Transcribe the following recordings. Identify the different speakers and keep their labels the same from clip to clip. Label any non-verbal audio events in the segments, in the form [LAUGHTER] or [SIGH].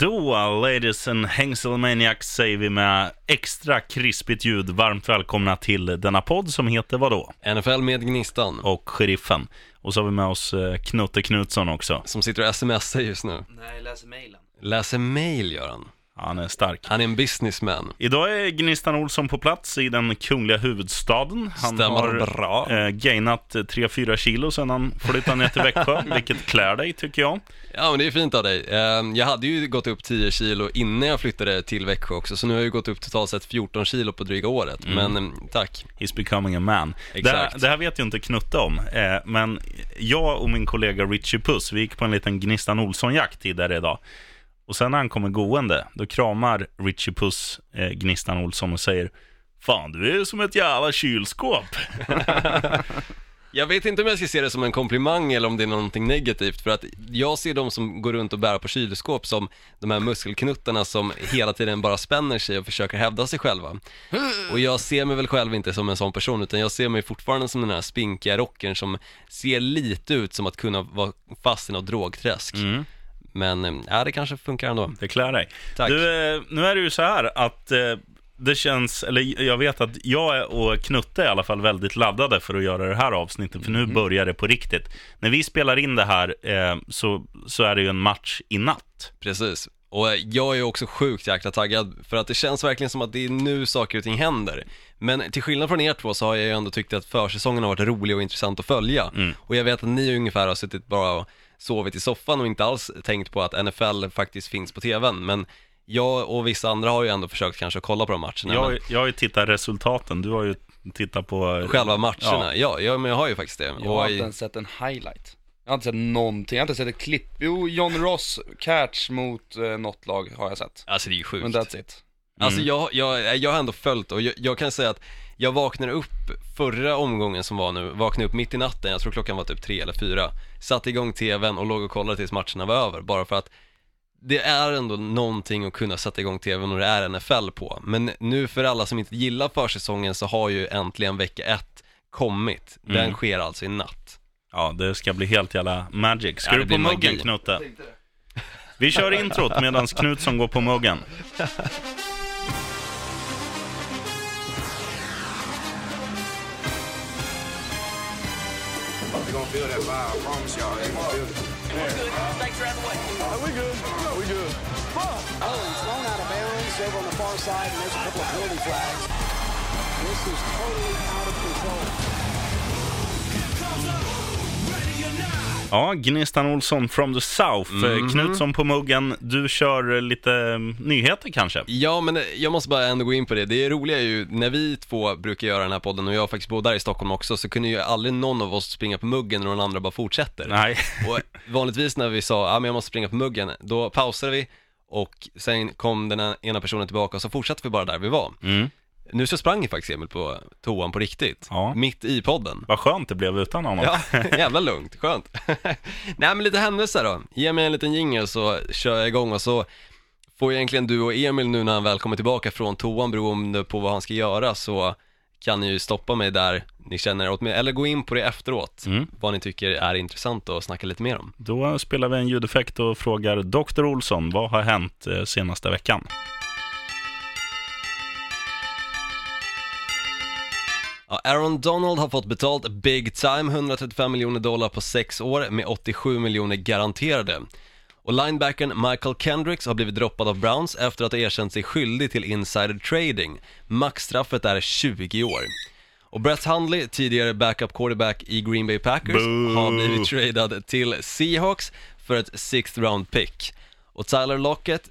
Speaker 1: Då, ladies and hängselmaniacs, säger vi med extra krispigt ljud varmt välkomna till denna podd som heter vadå?
Speaker 2: NFL med Gnistan,
Speaker 1: Och Sheriffen. Och så har vi med oss eh, Knutte Knutsson också.
Speaker 2: som sitter och smsar just nu.
Speaker 3: Nej, läser mejlen.
Speaker 2: Läser mail gör han.
Speaker 1: Han är stark.
Speaker 2: Han är en businessman.
Speaker 1: Idag är Gnistan Olsson på plats i den kungliga huvudstaden. Han
Speaker 2: Stämmer
Speaker 1: har
Speaker 2: bra.
Speaker 1: eh, gainat 3-4 kilo sedan han flyttade ner till Växjö, [LAUGHS] vilket klär dig tycker jag.
Speaker 2: Ja men det är fint av dig. Ehm, Jag hade ju gått upp 10 kilo innan jag flyttade till Växjö också, så nu har jag ju gått upp totalt sett 14 kilo på dryga året. Men em, tack.
Speaker 1: He's becoming a man. Det,
Speaker 2: Exakt.
Speaker 1: det här vet ju inte Knutte om, eh, men jag och min kollega Richie Puss, vi gick på en liten Gnistan Olsson-jakt tidigare idag. Och sen när han kommer gående, då kramar Richie Puss eh, Gnistan Olsson och säger Fan, du är som ett jävla kylskåp. [LAUGHS]
Speaker 2: Jag vet inte om jag ska se det som en komplimang eller om det är någonting negativt, för att jag ser de som går runt och bär på kylskåp som de här muskelknuttarna som hela tiden bara spänner sig och försöker hävda sig själva. Och jag ser mig väl själv inte som en sån person, utan jag ser mig fortfarande som den här spinkiga rockern som ser lite ut som att kunna vara fast i något drogträsk.
Speaker 1: Mm.
Speaker 2: Men, eh, ja det kanske funkar ändå.
Speaker 1: Det klär dig.
Speaker 2: Tack.
Speaker 1: Du, eh, nu är det ju så här att eh, det känns, eller jag vet att jag och Knutte är i alla fall väldigt laddade för att göra det här avsnittet, för nu börjar det på riktigt. När vi spelar in det här så, så är det ju en match i natt.
Speaker 2: Precis. Och jag är också sjukt jäkla taggad, för att det känns verkligen som att det är nu saker och ting händer. Men till skillnad från er två så har jag ju ändå tyckt att försäsongen har varit rolig och intressant att följa. Och jag vet att ni ungefär har suttit bara och sovit i soffan och inte alls tänkt på att NFL faktiskt finns på TVn. Men jag och vissa andra har ju ändå försökt kanske kolla på de matcherna.
Speaker 1: Jag, jag har ju tittat resultaten, du har ju tittat på...
Speaker 2: men själva matcherna, ja. Ja, men jag har ju faktiskt det.
Speaker 3: Jag har inte ens sett en highlight. Jag har inte sett någonting, jag har inte sett ett klipp. Jo, John Ross catch mot eh, något lag har jag sett.
Speaker 2: alltså det är ju sjukt.
Speaker 3: Men that's it.
Speaker 2: Alltså
Speaker 1: Mm.
Speaker 2: jag, jag, jag har ändå följt och jag, jag kan säga att jag vaknade upp förra omgången som var nu, vaknade upp mitt i natten, jag tror klockan var typ tre eller fyra, satte igång tvn och låg och kollade tills matcherna var över, bara för att det är ändå någonting att kunna sätta igång tvn och det är NFL på. Men nu för alla som inte gillar försäsongen så har ju äntligen vecka ett kommit. Den
Speaker 1: Mm.
Speaker 2: sker alltså i natt.
Speaker 1: Ja, det ska bli helt jävla magic. Ska
Speaker 2: Ja,
Speaker 1: du på muggen. Knutte? Vi kör introt medan Knutsson går på muggen. [LAUGHS]
Speaker 4: gonna feel that vibe, I promise y'all. You're gonna feel it.
Speaker 5: We good. We good.
Speaker 6: Oh, he's thrown out of bounds over on the far side, and there's a couple of penalty flags. This is totally out of control.
Speaker 1: Ja, Gnistan Olsson from the South. Mm Knutsson på muggen. Du kör eh, lite eh, nyheter kanske?
Speaker 2: Ja, men jag måste bara ändå gå in på det. Det roliga är ju, när vi två brukar göra den här podden och jag faktiskt bor där i Stockholm också, så kunde ju aldrig någon av oss springa på muggen och den andra bara fortsätter.
Speaker 1: Nej. [LAUGHS]
Speaker 2: Och vanligtvis när vi sa, ja men jag måste springa på muggen, då pausade vi och sen kom den ena personen tillbaka och så fortsatte vi bara där vi var.
Speaker 1: Mm.
Speaker 2: Nu så sprang faktiskt Emil på toan på riktigt,
Speaker 1: Ja.
Speaker 2: mitt i podden.
Speaker 1: Vad skönt det blev utan honom.
Speaker 2: Ja, [LAUGHS] jävla lugnt, skönt. [LAUGHS] Nej men lite händelser då. Ge mig en liten jingel så kör jag igång och så får egentligen du och Emil nu när han väl kommer tillbaka från toan beroende på vad han ska göra så kan ni ju stoppa mig där ni känner åt mig, eller gå in på det efteråt,
Speaker 1: Mm.
Speaker 2: vad ni tycker är intressant och snacka lite mer om.
Speaker 1: Då spelar vi en ljudeffekt och frågar Dr. Olsson, vad har hänt eh, senaste veckan?
Speaker 2: Ja, Aaron Donald har fått betalt big time, 135 miljoner dollar på sex år med 87 miljoner garanterade. Och linebacken Michael Kendricks har blivit droppad av Browns efter att ha erkänt sig skyldig till insider trading. Maxstraffet är 20 år. Och Brett Hundley, tidigare backup quarterback i Green Bay Packers,
Speaker 1: Boo.
Speaker 2: har blivit tradad till Seahawks för ett sixth round pick. Och Tyler Lockett,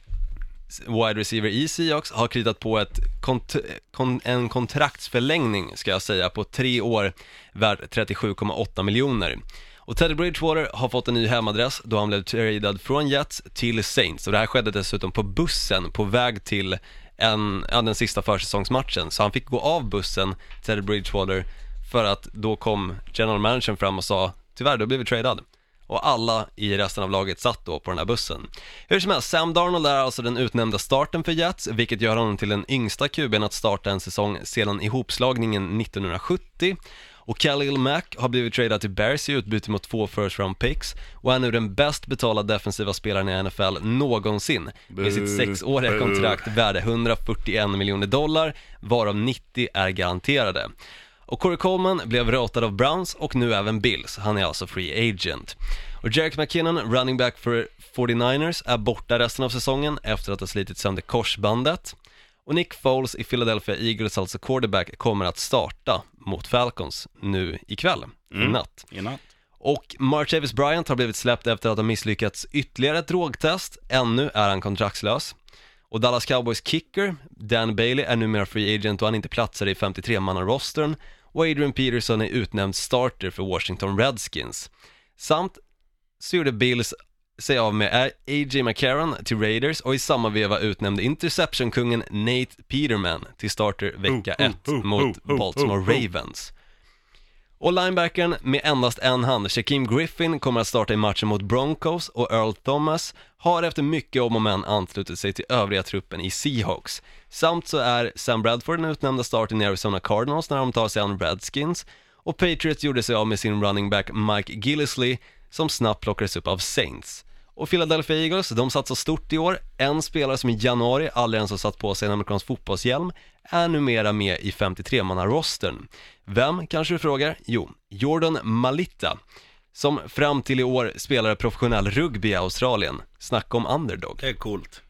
Speaker 2: wide receiver i Seahawks har kritat på ett kont- kon- en kontraktsförlängning ska jag säga på tre år värd 37,8 miljoner. Och Teddy Bridgewater har fått en ny hemadress då han blev tradad från Jets till Saints och det här skedde dessutom på bussen på väg till en, ja, den sista försäsongsmatchen så han fick gå av bussen, Teddy Bridgewater, för att då kom general managern fram och sa tyvärr du har blivit tradad. Och alla i resten av laget satt då på den här bussen. Hur som helst, Sam Darnold är alltså den utnämnda starten för Jets, vilket gör honom till den yngsta QB'n att starta en säsong sedan ihopslagningen 1970. Och Khalil Mack har blivit tradad till Bears i utbyte mot två first round picks och är nu den bäst betalda defensiva spelaren i NFL någonsin med sitt sexåriga kontrakt värde 141 miljoner dollar, varav 90 är garanterade. Och Corey Coleman blev ratad av Browns och nu även Bills, han är alltså free agent. Och Jerick McKinnon, running back för 49ers, är borta resten av säsongen efter att ha slitit sönder korsbandet. Och Nick Foles i Philadelphia Eagles, alltså quarterback, kommer att starta mot Falcons nu ikväll, i natt.
Speaker 1: I natt.
Speaker 2: Och Marchavis Bryant har blivit släppt efter att ha misslyckats ytterligare ett drogtest. Ännu är han kontraktslös. Och Dallas Cowboys kicker, Dan Bailey, är numera free agent och han inte platsar i 53-manna-rostern. Och Adrian Peterson är utnämnd starter för Washington Redskins. Samt så gjorde Bills sig av med A.J. McCarron till Raiders och i samma veva utnämnde interception-kungen Nate Peterman till starter vecka
Speaker 1: Oh, oh,
Speaker 2: 1
Speaker 1: oh,
Speaker 2: mot Baltimore. Ravens. Och linebacken med endast en hand, Shaquem Griffin, kommer att starta i matchen mot Broncos och Earl Thomas har efter mycket om och men anslutit sig till övriga truppen i Seahawks. Samt så är Sam Bradford den utnämnda starten i Arizona Cardinals när de tar sig an Redskins och Patriots gjorde sig av med sin running back Mike Gillisley som snabbt plockades upp av Saints. Och Philadelphia Eagles, de satsar stort i år. En spelare som i januari aldrig ens har satt på sig en amerikansk fotbollshjälm är numera med i 53-manna-rostern. Vem, kanske du frågar? Jo, Jordan Malitta, som fram till i år spelade professionell rugby i Australien. Snacka om underdog.
Speaker 1: Det är coolt.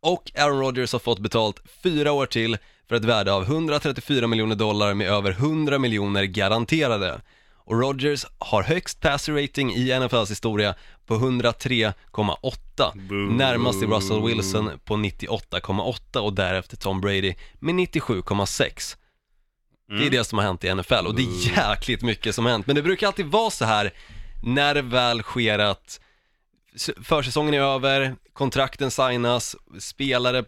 Speaker 2: Och Aaron Rodgers har fått betalt fyra år till för ett värde av 134 miljoner dollar med över 100 miljoner garanterade. Och Rodgers har högst passer rating i NFLs historia på 103,8. Närmast till Russell Wilson på 98,8 och därefter Tom Brady med 97,6. Det är det som har hänt i NFL och det är jäkligt mycket som har hänt. Men det brukar alltid vara så här när det väl sker att försäsongen är över, kontrakten signas, spelare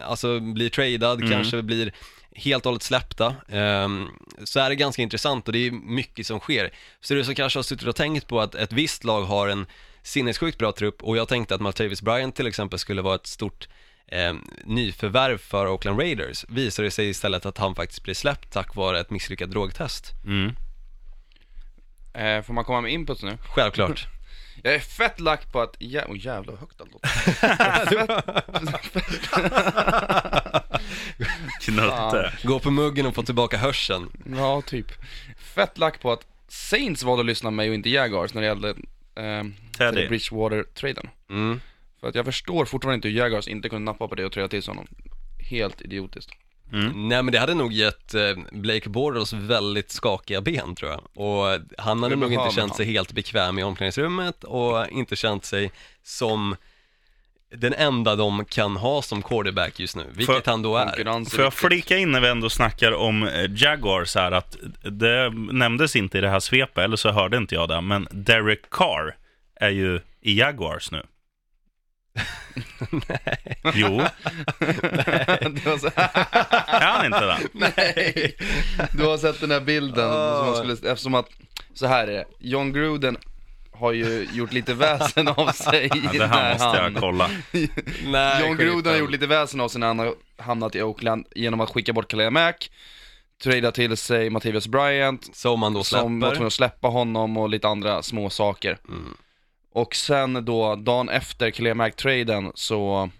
Speaker 2: alltså blir tradad, kanske blir helt och hållet släppta, ehm, så är det ganska intressant och det är mycket som sker. Så du som kanske har suttit och tänkt på att ett visst lag har en sinnessjukt bra trupp och jag tänkte att Martavis Bryant till exempel skulle vara ett stort eh, nyförvärv för Oakland Raiders, visar det sig istället att han faktiskt blir släppt tack vare ett misslyckat drogtest.
Speaker 1: Mm.
Speaker 3: Eh, får man komma med input nu?
Speaker 2: Självklart.
Speaker 3: Jag är fett lack på att, jä... oh, jävlar vad högt allt. [LAUGHS] [LAUGHS]
Speaker 1: Knutte.
Speaker 2: Gå på muggen och få tillbaka hörseln.
Speaker 3: Ja, typ. Fett lack på att Saints valde att lyssna på mig och inte Jaguars när det gällde eh,
Speaker 1: Teddy.
Speaker 3: Bridgewater-traden.
Speaker 2: Mm.
Speaker 3: För att jag förstår fortfarande inte hur Jaguars inte kunde nappa på det och trada till honom. Helt idiotiskt.
Speaker 2: Nej men det hade nog gett eh, Blake Bortles väldigt skakiga ben tror jag. Och han hade nog inte känt
Speaker 3: han.
Speaker 2: sig helt bekväm i omklädningsrummet och inte känt sig som den enda de kan ha som quarterback just nu, vilket
Speaker 1: För-
Speaker 2: han då är.
Speaker 1: Får jag flika in när vi ändå snackar om eh, Jaguars här, att det nämndes inte i det här svepet, eller så hörde inte jag det, men Derek Carr är ju i Jaguars nu. Nej. Jo,
Speaker 3: det var så...
Speaker 1: är han inte det?
Speaker 3: Nej! Du har sett den här bilden, som man skulle, eftersom att, så här är det, John Gruden har ju gjort lite väsen av sig
Speaker 1: Ja, det här måste
Speaker 3: han,
Speaker 1: jag kolla.
Speaker 2: Nej,
Speaker 3: John Gruden har gjort lite väsen av sig när han har hamnat i Oakland genom att skicka bort Khalil Mack, trada till sig Mattias Bryant,
Speaker 2: Som man då
Speaker 3: som var tvungen
Speaker 2: släpper.
Speaker 3: att släppa honom och lite andra små saker.
Speaker 2: Mm.
Speaker 3: Och sen då, dagen efter Khalil Mack-traden så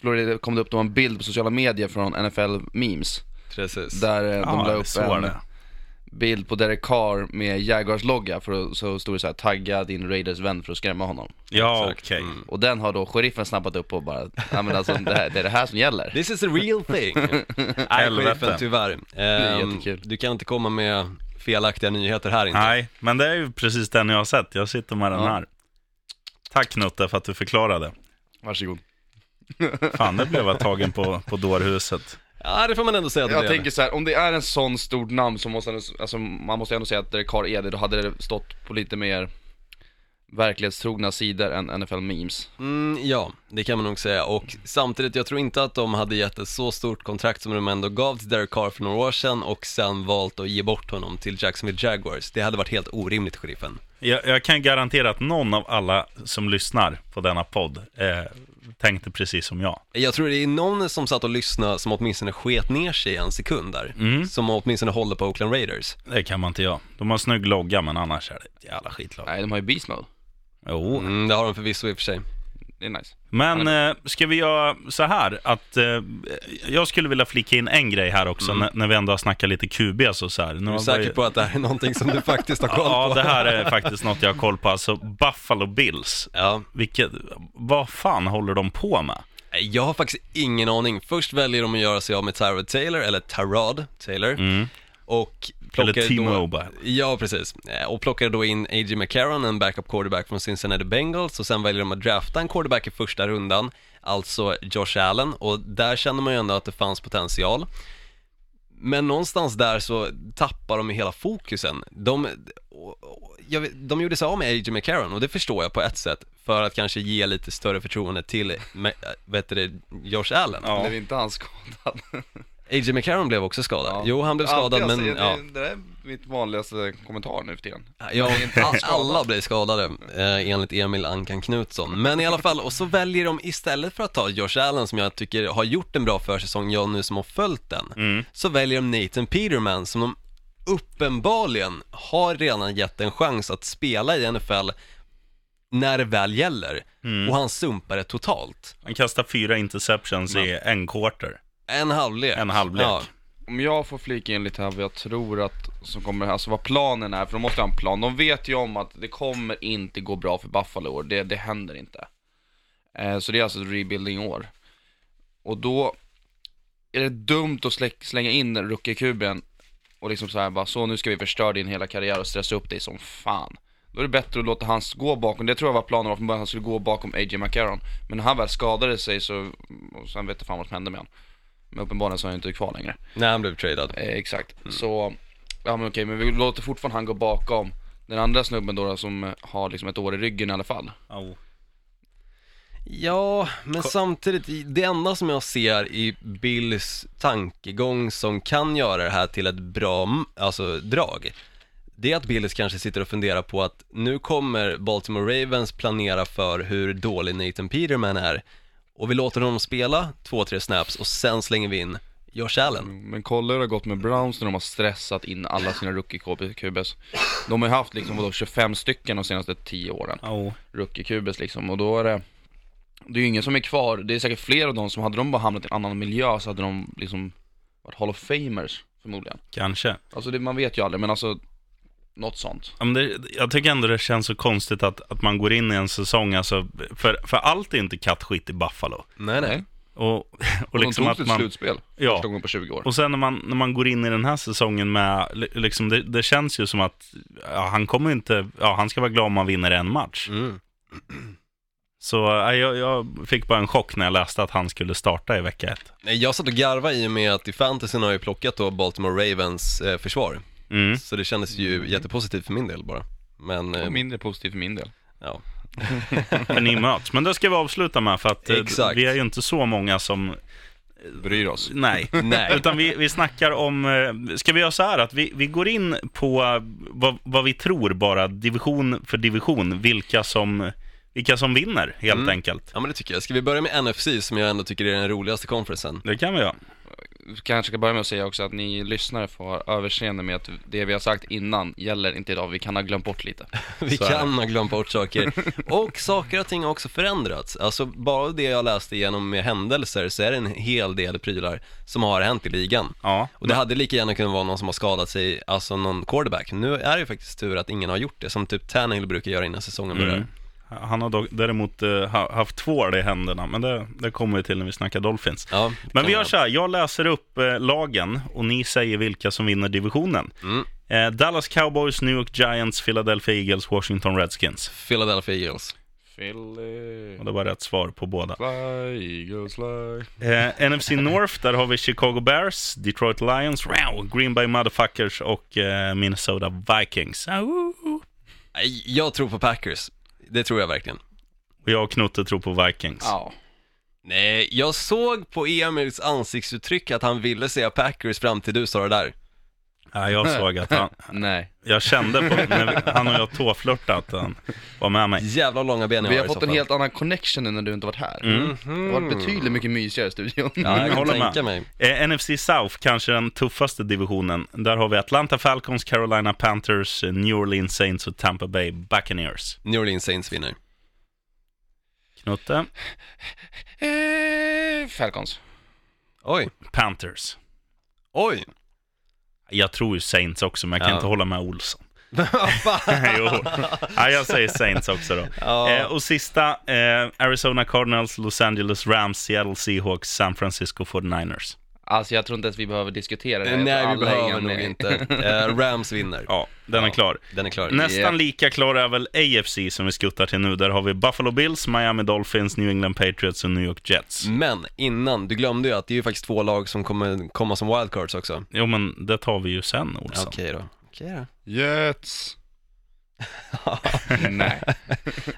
Speaker 3: Florida kom det upp då en bild på sociala medier från NFL Memes
Speaker 2: Precis.
Speaker 3: Där eh, de la
Speaker 1: Ja,
Speaker 3: upp
Speaker 1: så var
Speaker 3: en
Speaker 1: det.
Speaker 3: bild på Derek Carr med Jaguars logga för att, så stod det så här tagga din Raiders vän för att skrämma honom.
Speaker 1: Ja, okej.
Speaker 2: Mm.
Speaker 3: Och den har då sheriffen snappat upp och bara, ja men alltså det, här, det är det här som gäller.
Speaker 2: This is a real thing. [LAUGHS] Nej, sheriffen, tyvärr.
Speaker 3: är
Speaker 2: Ehm,
Speaker 3: jättekul.
Speaker 2: du kan inte komma med felaktiga nyheter här inte.
Speaker 1: Nej, men det är ju precis den jag har sett. Jag sitter med den
Speaker 3: Ja.
Speaker 1: här. Tack Knutte för att du förklarade.
Speaker 3: Varsågod.
Speaker 1: Fan, det blev jag [LAUGHS] tagen på, på dårhuset.
Speaker 2: Ja, det får man ändå säga att det
Speaker 3: Jag
Speaker 2: blev.
Speaker 3: tänker så här, om det är en sån stort namn så måste han, alltså man måste ändå säga att Carr är det, då hade det stått på lite mer verklighetstrogna sidor än NFL memes.
Speaker 2: Mm, ja, det kan man nog säga och samtidigt, jag tror inte att de hade gett ett så stort kontrakt som de ändå gav till Derek Carr för några år sedan och sen valt att ge bort honom till Jacksonville Jaguars. Det hade varit helt orimligt, sheriffen.
Speaker 1: Jag, jag kan garantera att någon av alla som lyssnar på denna podd eh, tänkte precis som jag.
Speaker 2: Jag tror det är någon som satt och lyssnade som åtminstone sket ner sig en sekund där.
Speaker 1: Mm.
Speaker 2: Som åtminstone håller på Oakland Raiders.
Speaker 1: Det kan man inte göra. De har snygg logga, men annars är det ett jävla skitlag.
Speaker 3: Nej, de har ju beast mode.
Speaker 1: Jo.
Speaker 2: Mm, det har de förvisso i och för sig.
Speaker 3: Det är nice.
Speaker 1: Men eh, ska vi göra så här att eh, jag skulle vilja flika in en grej här också när, när vi ändå har snackat lite QBs och så här. Nu
Speaker 2: Mm. Är du säker
Speaker 1: vi-
Speaker 2: på att det här är någonting som du faktiskt har koll [LAUGHS] på?
Speaker 1: Ja, det här är faktiskt något jag har koll på. Alltså Buffalo Bills.
Speaker 2: Ja,
Speaker 1: Vilket, vad fan håller de på med?
Speaker 2: jag har faktiskt ingen aning. Först väljer de att göra sig av med Tyrod Taylor, eller Tyrod Taylor.
Speaker 1: Mm.
Speaker 2: Och
Speaker 1: Eller T-Mobile.
Speaker 2: Ja, precis. Eh, Och plockade då in A.J. McCarron, en backup quarterback från Cincinnati Bengals och sen väljer de att drafta en quarterback i första rundan, alltså Josh Allen och där kände man ju ändå att det fanns potential. Men någonstans där så tappar de ju hela fokusen. De, jag vet, de gjorde sig av med A.J. McCarron och det förstår jag på ett sätt för att kanske ge lite större förtroende till, med, vet du det, Josh Allen.
Speaker 1: Ja.
Speaker 3: Blev inte han skadad? [LAUGHS]
Speaker 2: A.J. McCarron blev också skadad.
Speaker 3: Ja.
Speaker 2: Jo, han blev skadad
Speaker 3: Alltid,
Speaker 2: men,
Speaker 3: alltså,
Speaker 2: ja.
Speaker 3: det, det där är mitt vanligaste kommentar nu för tiden.
Speaker 2: Ja, alla blir skadade eh, enligt Emil Ankan Knutsson. Men i alla fall, och så väljer de istället för att ta Josh Allen som jag tycker har gjort en bra försäsong, jag nu som har följt den,
Speaker 1: Mm.
Speaker 2: så väljer de Nathan Peterman som de uppenbarligen har redan gett en chans att spela i NFL när det väl gäller.
Speaker 1: Mm.
Speaker 2: Och han sumpar det totalt.
Speaker 1: Han kastar fyra interceptions i en quarter.
Speaker 2: En halvlek.
Speaker 1: En halvlek.
Speaker 2: Ja.
Speaker 3: Om jag får flika in lite här vad jag tror att som kommer, alltså vad planen är, för de måste ha en plan. De vet ju om att det kommer inte gå bra för Buffalo år, det, det händer inte. Eh, så det är alltså ett rebuilding år. Och då är det dumt att slä, slänga in rookie-kuben och liksom så här bara, så nu ska vi förstöra din hela karriär och stressa upp dig som fan. Då är det bättre att låta han gå bakom, det tror jag var planen var från början, han skulle gå bakom A.J. McCarron. Men när han väl skadade sig så, och sen vet jag fan vad som hände med honom. Men uppenbarligen så är han inte kvar längre.
Speaker 2: När han blev tradad.
Speaker 3: Eh, exakt. Så, ja men okej, men vi låter fortfarande han gå bakom den andra snubben då, då som eh, har liksom ett år i ryggen i alla fall.
Speaker 1: Oh.
Speaker 2: Ja, men samtidigt, i- det enda som jag ser i Bills tankegång som kan göra det här till ett bra, alltså drag, det är att Bills kanske sitter och funderar på att nu kommer Baltimore Ravens planera för hur dålig Nathan Peterman är och vi låter honom spela två, tre snaps och sen slänger vi in Josh Allen.
Speaker 3: Men kolla hur det har gått med Browns när de har stressat in alla sina rookie-QBs. De har ju haft liksom, vadå, 25 stycken de senaste 10 åren.
Speaker 1: Oh.
Speaker 3: Rookie-QBs liksom, och då är det Det är ju ingen som är kvar, det är säkert fler av dem som hade de bara hamnat i en annan miljö så hade de liksom varit Hall of Famers förmodligen.
Speaker 1: Kanske.
Speaker 3: Alltså det, man vet ju aldrig, men alltså något sånt.
Speaker 1: Ja, men det, jag tycker ändå det känns så konstigt att, att man går in i en säsong, alltså, för, för allt är inte kattskit i Buffalo.
Speaker 2: Nej, nej.
Speaker 1: Och, [LAUGHS] och
Speaker 3: Och
Speaker 1: liksom
Speaker 3: de
Speaker 1: att
Speaker 3: tog till
Speaker 1: man...
Speaker 3: slutspel
Speaker 1: Ja.
Speaker 3: första gången på 20 år.
Speaker 1: Och sen när man, när man går in i den här säsongen med, li- liksom det, det känns ju som att, ja, han kommer inte, ja, han ska vara glad om han vinner en match.
Speaker 2: Mm. [CLEARS THROAT]
Speaker 1: Så ja, jag, jag fick bara en chock när jag läste att han skulle starta i vecka ett.
Speaker 2: Nej, Jag satt och garvade i och med att i fantasyn har jag plockat då Baltimore Ravens eh, försvar.
Speaker 1: Mm.
Speaker 2: Så det kändes ju jättepositivt för min del bara. Men, eh,
Speaker 3: Och mindre positivt för min del.
Speaker 2: ja. [LAUGHS]
Speaker 1: För ni möts. Men det ska vi avsluta med för att eh,
Speaker 2: Exakt.
Speaker 1: vi är ju inte så många som,
Speaker 3: Bryr oss.
Speaker 1: nej. [LAUGHS]
Speaker 2: Nej.
Speaker 1: Utan vi, vi snackar om, eh, ska vi göra så här att vi, vi går in på eh, vad, vad vi tror bara division för division, vilka som, vilka som vinner helt
Speaker 2: Mm.
Speaker 1: enkelt.
Speaker 2: Ja men det tycker jag. Ska vi börja med NFC som jag ändå tycker är den roligaste conferensen?
Speaker 1: Det kan vi göra.
Speaker 3: Kanske ska börja med att säga också att ni lyssnare får överseende med att det vi har sagt innan gäller inte idag, vi kan ha glömt bort lite. [LAUGHS]
Speaker 2: Vi
Speaker 1: Så
Speaker 2: kan ha glömt bort saker. [LAUGHS] Och saker och ting har också förändrats. Alltså bara det jag läste igenom med händelser så är det en hel del prylar som har hänt i ligan.
Speaker 1: Ja,
Speaker 2: Och det hade lika gärna kunnat vara någon som har skadat sig, alltså någon quarterback. Nu är det ju faktiskt tur att ingen har gjort det, som typ Tannehill brukar göra innan säsongen börjar.
Speaker 1: Mm. Han har dock, däremot eh, ha- haft två i händerna, men det, det kommer vi till när vi snackar Dolphins.
Speaker 2: Ja,
Speaker 1: Men vi gör så här, jag läser upp eh, lagen och ni säger vilka som vinner divisionen.
Speaker 2: Mm.
Speaker 1: Eh, Dallas Cowboys, New York Giants, Philadelphia Eagles, Washington Redskins.
Speaker 2: Philadelphia Eagles.
Speaker 3: Philly,
Speaker 1: Och det var rätt svar på båda.
Speaker 3: fly, eagles fly.
Speaker 1: Eh, NFC North, där har vi Chicago Bears, Detroit Lions, wow, Green Bay Motherfuckers och eh, Minnesota Vikings.
Speaker 2: Nej, Jag tror på Packers. Det tror jag verkligen.
Speaker 1: Och jag och Knutte tror på Vikings.
Speaker 3: Ja.
Speaker 2: Nej, jag såg på Emils ansiktsuttryck att han ville säga Packers fram till du sa det där.
Speaker 1: Ja, jag såg att han, [LAUGHS]
Speaker 3: Nej.
Speaker 1: jag kände på, när vi, han och jag tåflörtade att han var med mig.
Speaker 2: Jävla långa ben jag
Speaker 3: Vi har
Speaker 2: i
Speaker 3: fått en
Speaker 2: fall.
Speaker 3: helt annan connection nu när du inte varit här.
Speaker 1: Mm.
Speaker 3: Det har varit betydligt mycket mysigare i studion.
Speaker 2: Ja, jag
Speaker 1: håller med.
Speaker 2: tänka mig.
Speaker 1: Eh, NFC South, kanske den tuffaste divisionen. Där har vi Atlanta Falcons, Carolina Panthers, eh, New Orleans Saints och Tampa Bay Buccaneers.
Speaker 2: New Orleans Saints vinner.
Speaker 1: Knutte,
Speaker 3: Eh, Falcons.
Speaker 2: Oj,
Speaker 1: Panthers.
Speaker 2: oj.
Speaker 1: Jag tror ju Saints också, men jag kan
Speaker 2: Ja.
Speaker 1: inte hålla med Olsson. [LAUGHS] [LAUGHS] jo, ja, jag säger Saints också då.
Speaker 2: Ja.
Speaker 1: Eh, och sista, eh, Arizona Cardinals, Los Angeles Rams, Seattle Seahawks, San Francisco 49ers.
Speaker 3: Alltså jag tror inte ens vi behöver diskutera det.
Speaker 2: Nej, vi behöver nog inte. Eh, [LAUGHS] Rams vinner.
Speaker 1: Ja, den är
Speaker 2: Ja.
Speaker 1: klar.
Speaker 2: Den är klar.
Speaker 1: Nästan
Speaker 3: Yep.
Speaker 1: lika klar är väl AFC som vi skuttar till nu. Där har vi Buffalo Bills, Miami Dolphins, New England Patriots och New York Jets.
Speaker 2: Men innan, du glömde ju att det är ju faktiskt två lag som kommer komma som wildcards också.
Speaker 1: Jo, men det tar vi ju sen, Olsson.
Speaker 2: Okej då. Okej då.
Speaker 3: Jets. [LAUGHS] Nej.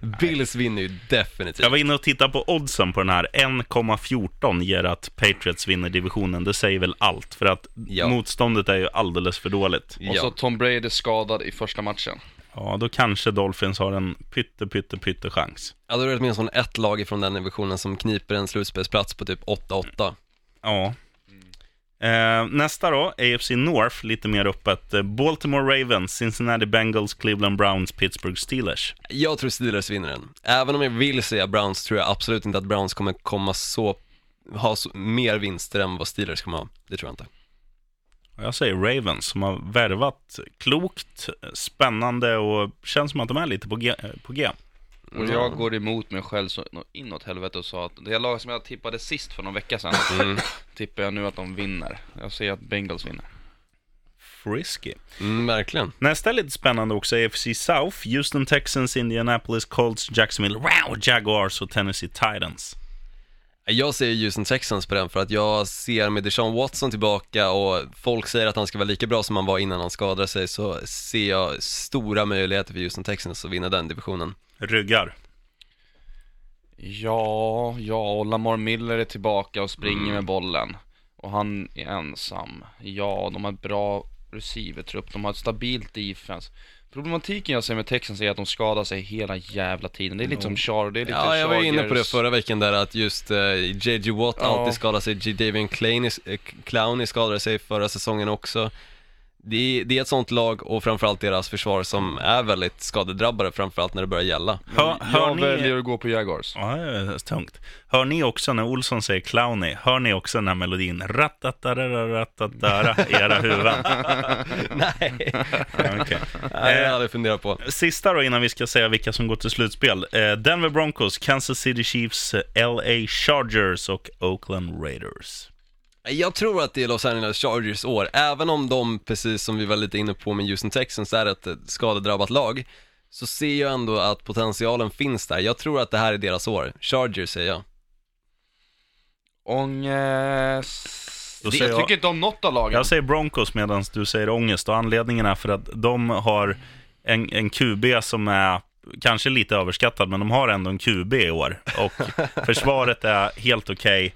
Speaker 3: [LAUGHS]
Speaker 2: Bills vinner ju definitivt.
Speaker 1: Jag var inne och tittade på oddsen på den här. 1,14 ger att Patriots vinner divisionen. Det säger väl allt, för att
Speaker 2: Ja.
Speaker 1: motståndet är ju alldeles för dåligt.
Speaker 3: Och så
Speaker 2: Ja.
Speaker 3: Tom Brady skadad i första matchen.
Speaker 1: Ja, då kanske Dolphins har en pytte, pytte, pytte chans.
Speaker 2: Ja, då är det åtminstone ett lag ifrån den divisionen som kniper en slutspelsplats på typ 8-8.
Speaker 1: Ja. Eh, nästa då, AFC North, lite mer öppet. Eh, Baltimore Ravens, Cincinnati Bengals, Cleveland Browns, Pittsburgh Steelers.
Speaker 2: Jag tror Steelers vinner den. Även om jag vill säga Browns tror jag absolut inte att Browns kommer komma så, ha så, mer vinster än vad Steelers kommer ha. Det tror jag inte.
Speaker 1: Jag säger Ravens, som har värvat klokt, spännande och känns som att de är lite på G. eh, På G.
Speaker 3: Och jag går emot mig själv så inåt helvete och sa att det lag som jag tippade sist för någon vecka sedan, [LAUGHS] tippar jag nu att de vinner. Jag säger att Bengals vinner.
Speaker 1: Frisky.
Speaker 2: Mm, verkligen.
Speaker 1: Nästa är lite spännande också, AFC South. Houston Texans, Indianapolis Colts, Jacksonville wow, Jaguars och Tennessee Titans.
Speaker 2: Jag säger Houston Texans på den för att jag ser med Deshaun Watson tillbaka och folk säger att han ska vara lika bra som han var innan han skadade sig så ser jag stora möjligheter för Houston Texans att vinna den divisionen.
Speaker 1: Ryggar.
Speaker 3: Ja, ja, och Lamar Miller är tillbaka och springer med bollen. Och han är ensam. Ja, de har ett bra receivertrupp, de har ett stabilt defense. Problematiken jag ser med Texans är att de skadar sig hela jävla tiden. Det är lite som Char, det är lite
Speaker 2: Ja, jag var inne på det förra veckan där att just uh, JJ Watt
Speaker 3: Ja.
Speaker 2: alltid skadar sig, J. Davian eh, Clowney skadade sig förra säsongen också. Det är, det är ett sånt lag och framförallt deras försvar som är väldigt skadedrabbade framförallt när det börjar gälla.
Speaker 1: Hör, hör
Speaker 3: Jag
Speaker 1: ni...
Speaker 3: väljer att gå på Jaguars.
Speaker 1: Ja, det är tungt. Hör ni också när Olsson säger clowny, hör ni också den här melodin? Rattatararatatara i era huvuden? [LAUGHS]
Speaker 2: Nej,
Speaker 1: Okej.
Speaker 2: Nej, det hade jag funderat på.
Speaker 1: Sista då innan vi ska säga vilka som går till slutspel. Eh, Denver Broncos, Kansas City Chiefs, eh, LA Chargers och Oakland Raiders.
Speaker 2: Jag tror att det är Los Angeles Chargers år, även om de, precis som vi var lite inne på med Houston Texans, är ett skadedrabbat lag, så ser jag ändå att potentialen finns där. Jag tror att det här är deras år. Chargers säger jag.
Speaker 3: Ångest. Det,
Speaker 1: säger
Speaker 3: jag
Speaker 1: jag-
Speaker 3: tycker inte om något av lagen.
Speaker 1: Jag säger Broncos medan du säger ångest och anledningen är för att de har en, en QB som är kanske lite överskattad, men de har ändå en QB i år. Och [LAUGHS] försvaret är helt okej.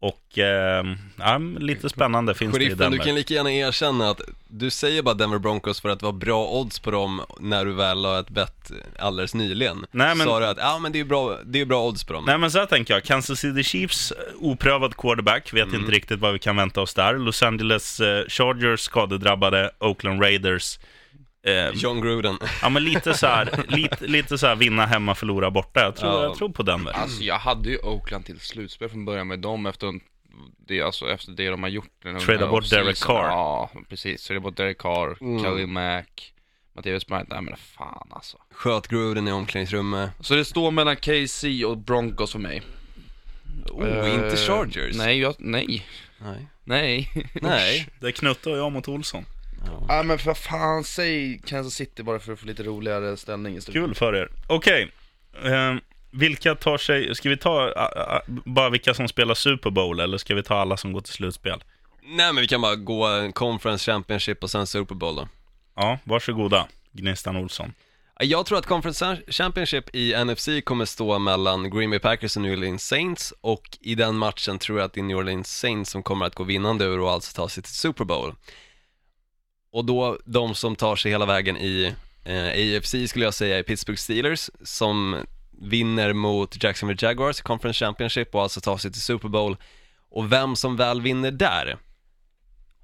Speaker 1: Och eh, ja, lite spännande finns det i
Speaker 2: Sheriffen, du
Speaker 1: Denver.
Speaker 2: kan lika gärna erkänna att du säger bara Denver Broncos för att det var bra odds på dem när du väl la ett bett alldeles nyligen.
Speaker 1: Nej, men-
Speaker 2: Sa du att, ja men det är bra, det är bra odds på dem.
Speaker 1: Nej men så här tänker jag, Kansas City Chiefs, eh, oprövad quarterback, vet
Speaker 2: Mm.
Speaker 1: inte riktigt vad vi kan vänta oss där. Los Angeles eh, Chargers skadedrabbade, Oakland Raiders. Eh,
Speaker 2: John Gruden. [LAUGHS]
Speaker 1: ja men lite så här, lite, lite så här vinna hemma, förlora borta. Jag tror,
Speaker 2: Ja.
Speaker 1: jag tror på Denver.
Speaker 3: Alltså jag hade ju Oakland till slutspel från början med dem efter det, alltså, efter det de har gjort. den
Speaker 1: Trada bort. Derek Carr.
Speaker 3: Ja, precis. Trada bort Derek Carr,
Speaker 2: Mm.
Speaker 3: Khalil Mack, Mattias Bryant. Nej men fan alltså.
Speaker 2: Sköt Gruden i omklädningsrummet.
Speaker 3: Så det står mellan KC och Broncos för mig.
Speaker 2: Oh,
Speaker 3: Eh,
Speaker 2: inte Chargers.
Speaker 3: Nej, jag, nej,
Speaker 2: Nej.
Speaker 3: nej.
Speaker 2: Nej. [LAUGHS]
Speaker 1: Det är Knutte och jag mot Olsson.
Speaker 3: Nej men för fan, säg Kansas City bara för att få lite roligare ställning i slutet.
Speaker 1: Kul för er. Okej, eh, vilka tar sig, ska vi ta ah, ah, bara vilka som spelar Super Bowl eller ska vi ta alla som går till slutspel?
Speaker 2: Nej men vi kan bara gå en Conference Championship och sen Super Bowl då.
Speaker 1: Ja, varsågoda, Gnistan Olsson.
Speaker 2: Jag tror att Conference Championship i NFC kommer stå mellan Green Bay Packers och New Orleans Saints och i den matchen tror jag att det är New Orleans Saints som kommer att gå vinnande ur och alltså ta sig till Super Bowl. Och då de som tar sig hela vägen i eh, AFC skulle jag säga är Pittsburgh Steelers som vinner mot Jacksonville Jaguars i Conference Championship och alltså tar sig till Super Bowl. Och vem som väl vinner där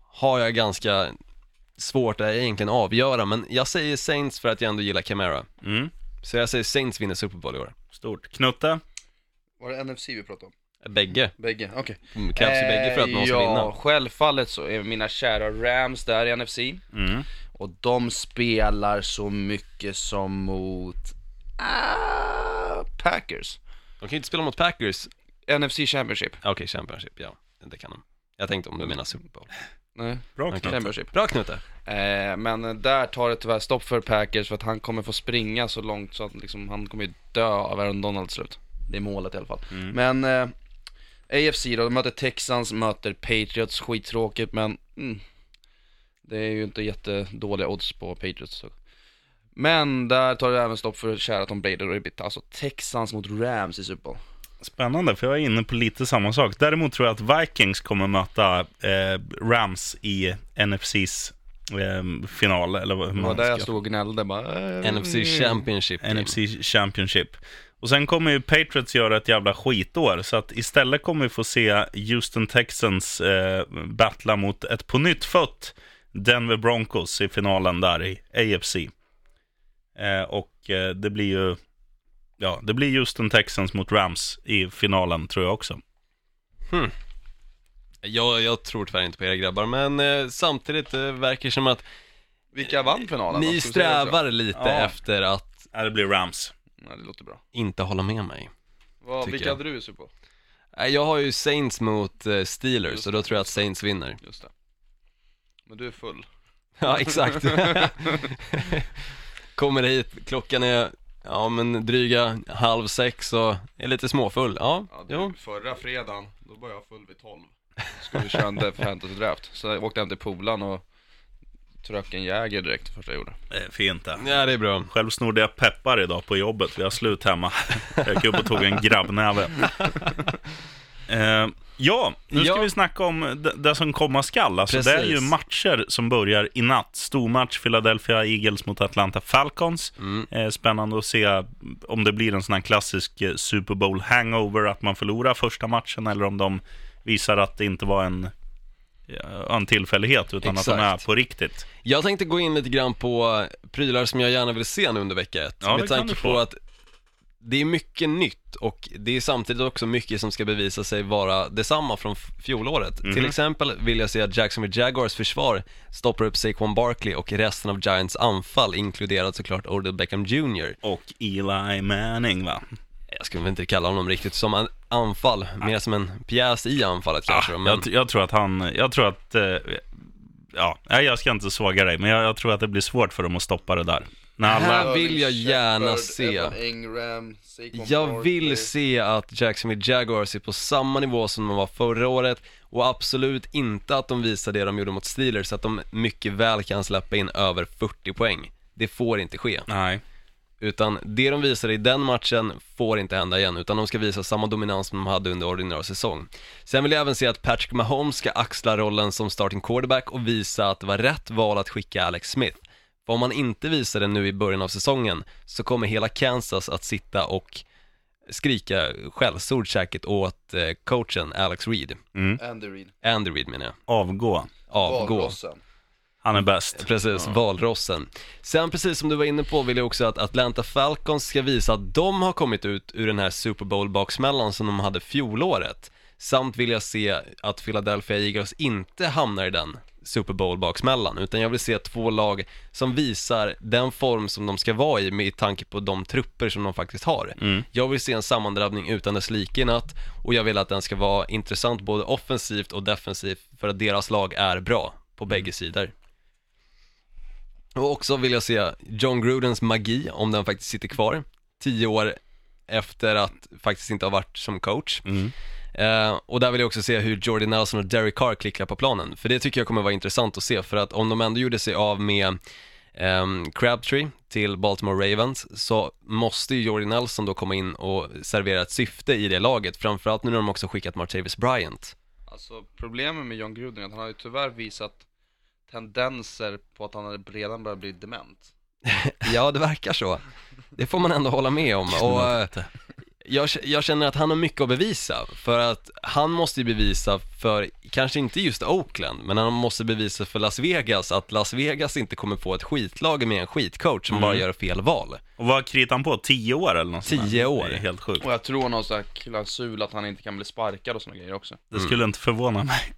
Speaker 2: har jag ganska svårt att egentligen avgöra, men jag säger Saints för att jag ändå gillar Camara.
Speaker 1: Mm.
Speaker 2: Så jag säger Saints vinner Super Bowl i år.
Speaker 1: Stort. Knutte?
Speaker 3: Var det NFC vi pratade om?
Speaker 2: Bägge.
Speaker 3: Bägge, okej.
Speaker 2: Mm, Krävs ju bägge för att någon ska
Speaker 3: Eh, ja,
Speaker 2: vinna.
Speaker 3: självfallet så är mina kära Rams där i NFC.
Speaker 1: Mm.
Speaker 3: Och de spelar så mycket som mot ah, Packers.
Speaker 2: De kan ju inte spela mot Packers.
Speaker 3: NFC Championship.
Speaker 2: Okej, Championship, ja. Det kan de. Jag tänkte om du menar Super Bowl.
Speaker 3: Nej,
Speaker 1: Bra. Knutte.
Speaker 3: Championship.
Speaker 2: Bra Knutte.
Speaker 3: Eh, men där tar det tyvärr stopp för Packers för att han kommer få springa så långt så att liksom, han kommer ju dö av Aaron Donald slut. Det är målet i alla fall.
Speaker 1: Mm.
Speaker 3: Men eh, AFC då, de möter Texans, möter Patriots, skittråkigt men mm, det är ju inte jättedåliga odds på Patriots. Så. Men där tar det även stopp för kära Tom Brady och blir alltså Texans mot Rams i Super Bowl.
Speaker 1: Spännande, för jag är inne på lite samma sak. Däremot tror jag att Vikings kommer möta eh, Rams i NFCs eh, final, eller vad
Speaker 3: Det var där jag stod och gnällde bara. eh,
Speaker 2: NFC Championship game.
Speaker 1: NFC Championship. Och sen kommer ju Patriots göra ett jävla skitår, så att istället kommer vi få se Houston Texans eh, battla mot ett på nytt fött Denver Broncos i finalen där i AFC. Eh, och eh, det blir ju, ja, det blir Houston Texans mot Rams i finalen tror jag också.
Speaker 2: Jag, jag tror tyvärr inte på era grabbar, men eh, samtidigt eh, verkar det som att
Speaker 3: Vilka vann finalen
Speaker 2: ni strävar lite
Speaker 1: Ja.
Speaker 2: efter att
Speaker 1: Ja, det blir Rams.
Speaker 3: Ja, det låter bra.
Speaker 2: inte hålla med mig.
Speaker 3: Vad,
Speaker 2: Tycker
Speaker 3: vilka
Speaker 2: jag.
Speaker 3: hade du Super Bowl?
Speaker 2: Nej, Jag har ju Saints mot eh, Steelers
Speaker 3: Just
Speaker 2: och då tror jag att. Saints vinner.
Speaker 3: Just det. Men du är full.
Speaker 2: Ja, exakt. [LAUGHS] Kommer hit, klockan är, ja men dryga halv sex och är lite småfull. Ja,
Speaker 3: Ja, du,
Speaker 2: jo.
Speaker 3: Förra fredagen, då var jag full vid 12. Skulle köra en Fantasy Draft. Så jag åkte hem till polaren och tröck en Jäger direkt första jag gjorde.
Speaker 1: Eh, fint det.
Speaker 2: Ja, det är bra.
Speaker 1: Själv snodde jag peppar idag på jobbet. Vi har slut hemma. Jag gick upp och tog en grabbnäve. [LAUGHS] Eh, ja, nu ska
Speaker 2: Ja.
Speaker 1: vi snacka om det, det som komma skall. Alltså, det är ju matcher som börjar i natt. Stormatch Philadelphia Eagles mot Atlanta Falcons.
Speaker 2: Mm.
Speaker 1: Eh, spännande att se om det blir en sån här klassisk eh, Super Bowl hangover, att man förlorar första matchen, eller om de visar att det inte var en, en tillfällighet, utan att de är
Speaker 2: Exakt.
Speaker 1: på riktigt.
Speaker 2: Jag tänkte gå in lite grann på prylar som jag gärna vill se nu under vecka ett.
Speaker 1: Ja,
Speaker 2: med tanke på att det är mycket nytt och det är samtidigt också mycket som ska bevisa sig vara detsamma från fjolåret.
Speaker 1: Mhm.
Speaker 2: Till exempel vill jag se att Jacksonville Jaguars försvar stoppar upp Saquon Barkley och resten av Giants anfall, inkluderat såklart Odell Beckham Jr.
Speaker 1: Och Eli Manning, va?
Speaker 2: Jag skulle inte kalla honom riktigt som en anfall, mer som en pjäs i anfallet kanske.
Speaker 1: Ah,
Speaker 2: men...
Speaker 1: jag, jag tror att han, jag tror att, eh, ja, nej, jag ska inte såga dig, men jag, jag tror att det blir svårt för dem att stoppa det där. När alla,
Speaker 2: Här vill jag gärna se. Jag vill se att Jacksonville Jaguars är på samma nivå som de var förra året och absolut inte att de visar det de gjorde mot Steelers, att de mycket väl kan släppa in över 40 poäng. Det får inte ske.
Speaker 1: nej,
Speaker 2: Utan det de visade i den matchen får inte hända igen, utan de ska visa samma dominans som de hade under ordinarie säsong. Sen vill jag även se att Patrick Mahomes ska axla rollen som starting quarterback och visa att det var rätt val att skicka Alex Smith. För om man inte visar det nu i början av säsongen så kommer hela Kansas att sitta och skrika skällsord säkert åt eh, coachen Alex Reed.
Speaker 3: Andy Reid.
Speaker 2: Andy Reed menar jag.
Speaker 1: avgå.
Speaker 2: Avgå.
Speaker 3: Valrossen.
Speaker 1: Han är bäst.
Speaker 2: Precis, valrossen. Sen precis som du var inne på vill jag också att Atlanta Falcons ska visa att de har kommit ut ur den här Super Bowl-baksmällan som de hade fjolåret. Samt vill jag se att Philadelphia Eagles inte hamnar i den Super Bowl-baksmällan, utan jag vill se två lag som visar den form som de ska vara i med tanke på de trupper som de faktiskt har. Jag vill se en sammandrabbning utan dess like i natt och jag vill att den ska vara intressant både offensivt och defensivt för att deras lag är bra på bägge sidor. Och också vill jag se John Grudens magi, om den faktiskt sitter kvar, tio år efter att faktiskt inte ha varit som coach. Eh, och där vill jag också se hur Jordy Nelson och Derek Carr klickar på planen, för det tycker jag kommer vara intressant att se, för att om de ändå gjorde sig av med ehm, Crabtree till Baltimore Ravens så måste ju Jordy Nelson då komma in och servera ett syfte i det laget, framförallt nu när de också skickat Martavis Bryant.
Speaker 3: Alltså problemet med John Gruden är att han har ju tyvärr visat tendenser på att han redan börjar bli dement. [LAUGHS]
Speaker 2: Ja, det verkar så. Det får man ändå hålla med om. Och eh, jag, jag känner att han har mycket att bevisa. För att han måste ju bevisa för, kanske inte just Oakland, men han måste bevisa för Las Vegas att Las Vegas inte kommer få ett skitlag med en skitcoach som bara gör fel val.
Speaker 1: Och vad kritar han på? Tio år eller något sånt där?
Speaker 2: Tio år.
Speaker 1: Det är helt sjukt.
Speaker 3: Och jag tror han har så här klausul att han inte kan bli sparkad och sådana grejer också.
Speaker 1: Det skulle inte förvåna mig.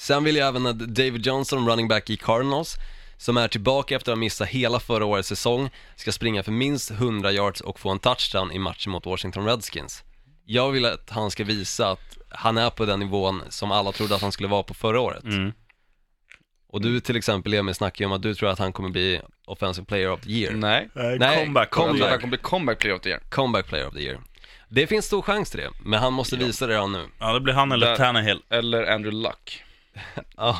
Speaker 2: Sen vill jag även att David Johnson, running back i Cardinals, som är tillbaka efter att ha missat hela förra årets säsong, ska springa för minst 100 yards och få en touchdown i matchen mot Washington Redskins. Jag vill att han ska visa att han är på den nivån som alla trodde att han skulle vara på förra året.
Speaker 1: Mm.
Speaker 2: Och du till exempel Emil snackar ju om att du tror att han kommer bli Offensive Player of the Year.
Speaker 3: Nej.
Speaker 2: Nej,
Speaker 1: comeback.
Speaker 3: Jag tror att
Speaker 2: comeback.
Speaker 3: han kommer bli comeback player of the year.
Speaker 2: Comeback Player of the Year. Det finns stor chans till det, men han måste visa det redan nu.
Speaker 1: Ja, det blir han eller
Speaker 3: Där-
Speaker 1: Tannehill.
Speaker 3: Eller Andrew Luck.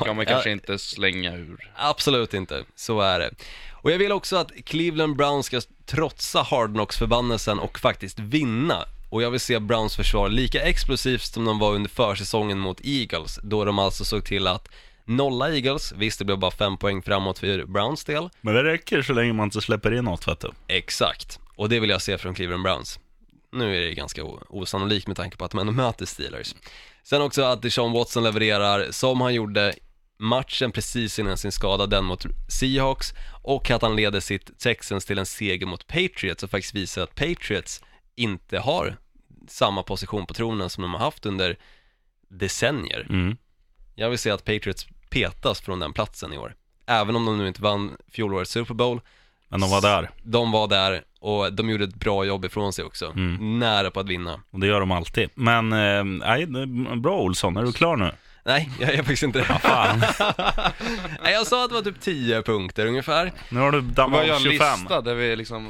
Speaker 3: Ska man kanske inte slänga ur.
Speaker 2: Absolut inte, så är det. Och jag vill också att Cleveland Browns ska trotsa Hard Knocks-förbannelsen och faktiskt vinna. Och jag vill se Browns försvar lika explosivt som de var under försäsongen mot Eagles, då de alltså såg till att nolla Eagles, visst det blev bara fem poäng framåt för Browns del,
Speaker 1: Men det räcker så länge man inte släpper in något, vet du.
Speaker 2: exakt. Och det vill jag se från Cleveland Browns. Nu är det ganska osannolikt med tanke på att de ändå möter Steelers. Sen också att Deshaun Watson levererar som han gjorde matchen precis innan sin skada, den mot Seahawks, och att han leder sitt Texans till en seger mot Patriots och faktiskt visar att Patriots inte har samma position på tronen som de har haft under decennier.
Speaker 1: Mm.
Speaker 2: Jag vill se att Patriots petas från den platsen i år. Även om de nu inte vann fjolårets Super Bowl,
Speaker 1: Men de var där.
Speaker 2: de var där och de gjorde ett bra jobb ifrån sig också.
Speaker 1: Mm.
Speaker 2: Nära på att vinna.
Speaker 1: Och det gör de alltid. Men, eh, nej, bra Olsson. Är du klar nu?
Speaker 2: Nej, jag är faktiskt inte det.
Speaker 1: Fan, [LAUGHS]
Speaker 2: Nej, jag sa att det var typ 10 punkter ungefär.
Speaker 1: nu har du
Speaker 3: Vi
Speaker 1: dammat
Speaker 3: bara göra
Speaker 1: av
Speaker 3: en
Speaker 1: 25.
Speaker 3: lista där vi liksom,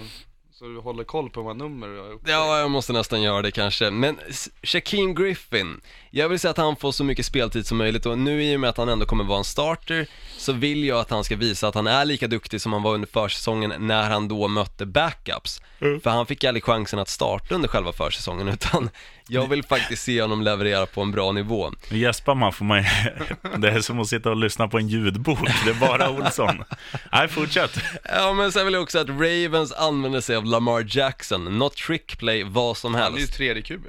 Speaker 3: så vi håller koll på många nummer vi har gjort.
Speaker 2: Ja, jag måste nästan göra det kanske. Men Shaquem Griffin, jag vill säga att han får så mycket speltid som möjligt och nu i och med att han ändå kommer vara en starter så vill jag att han ska visa att han är lika duktig som han var under försäsongen när han då mötte backups. För han fick aldrig chansen att starta under själva försäsongen [LAUGHS] utan jag vill faktiskt se honom leverera på en bra nivå.
Speaker 1: Nu gäspar man får man [LAUGHS] Det är som att sitta och lyssna på en ljudbok. Det är bara Olsson. Nej, fortsätt.
Speaker 2: Ja men sen vill jag också att Ravens använder sig av Lamar Jackson, not trick play, vad som
Speaker 3: Han är ju
Speaker 2: helst.
Speaker 3: tredje QB.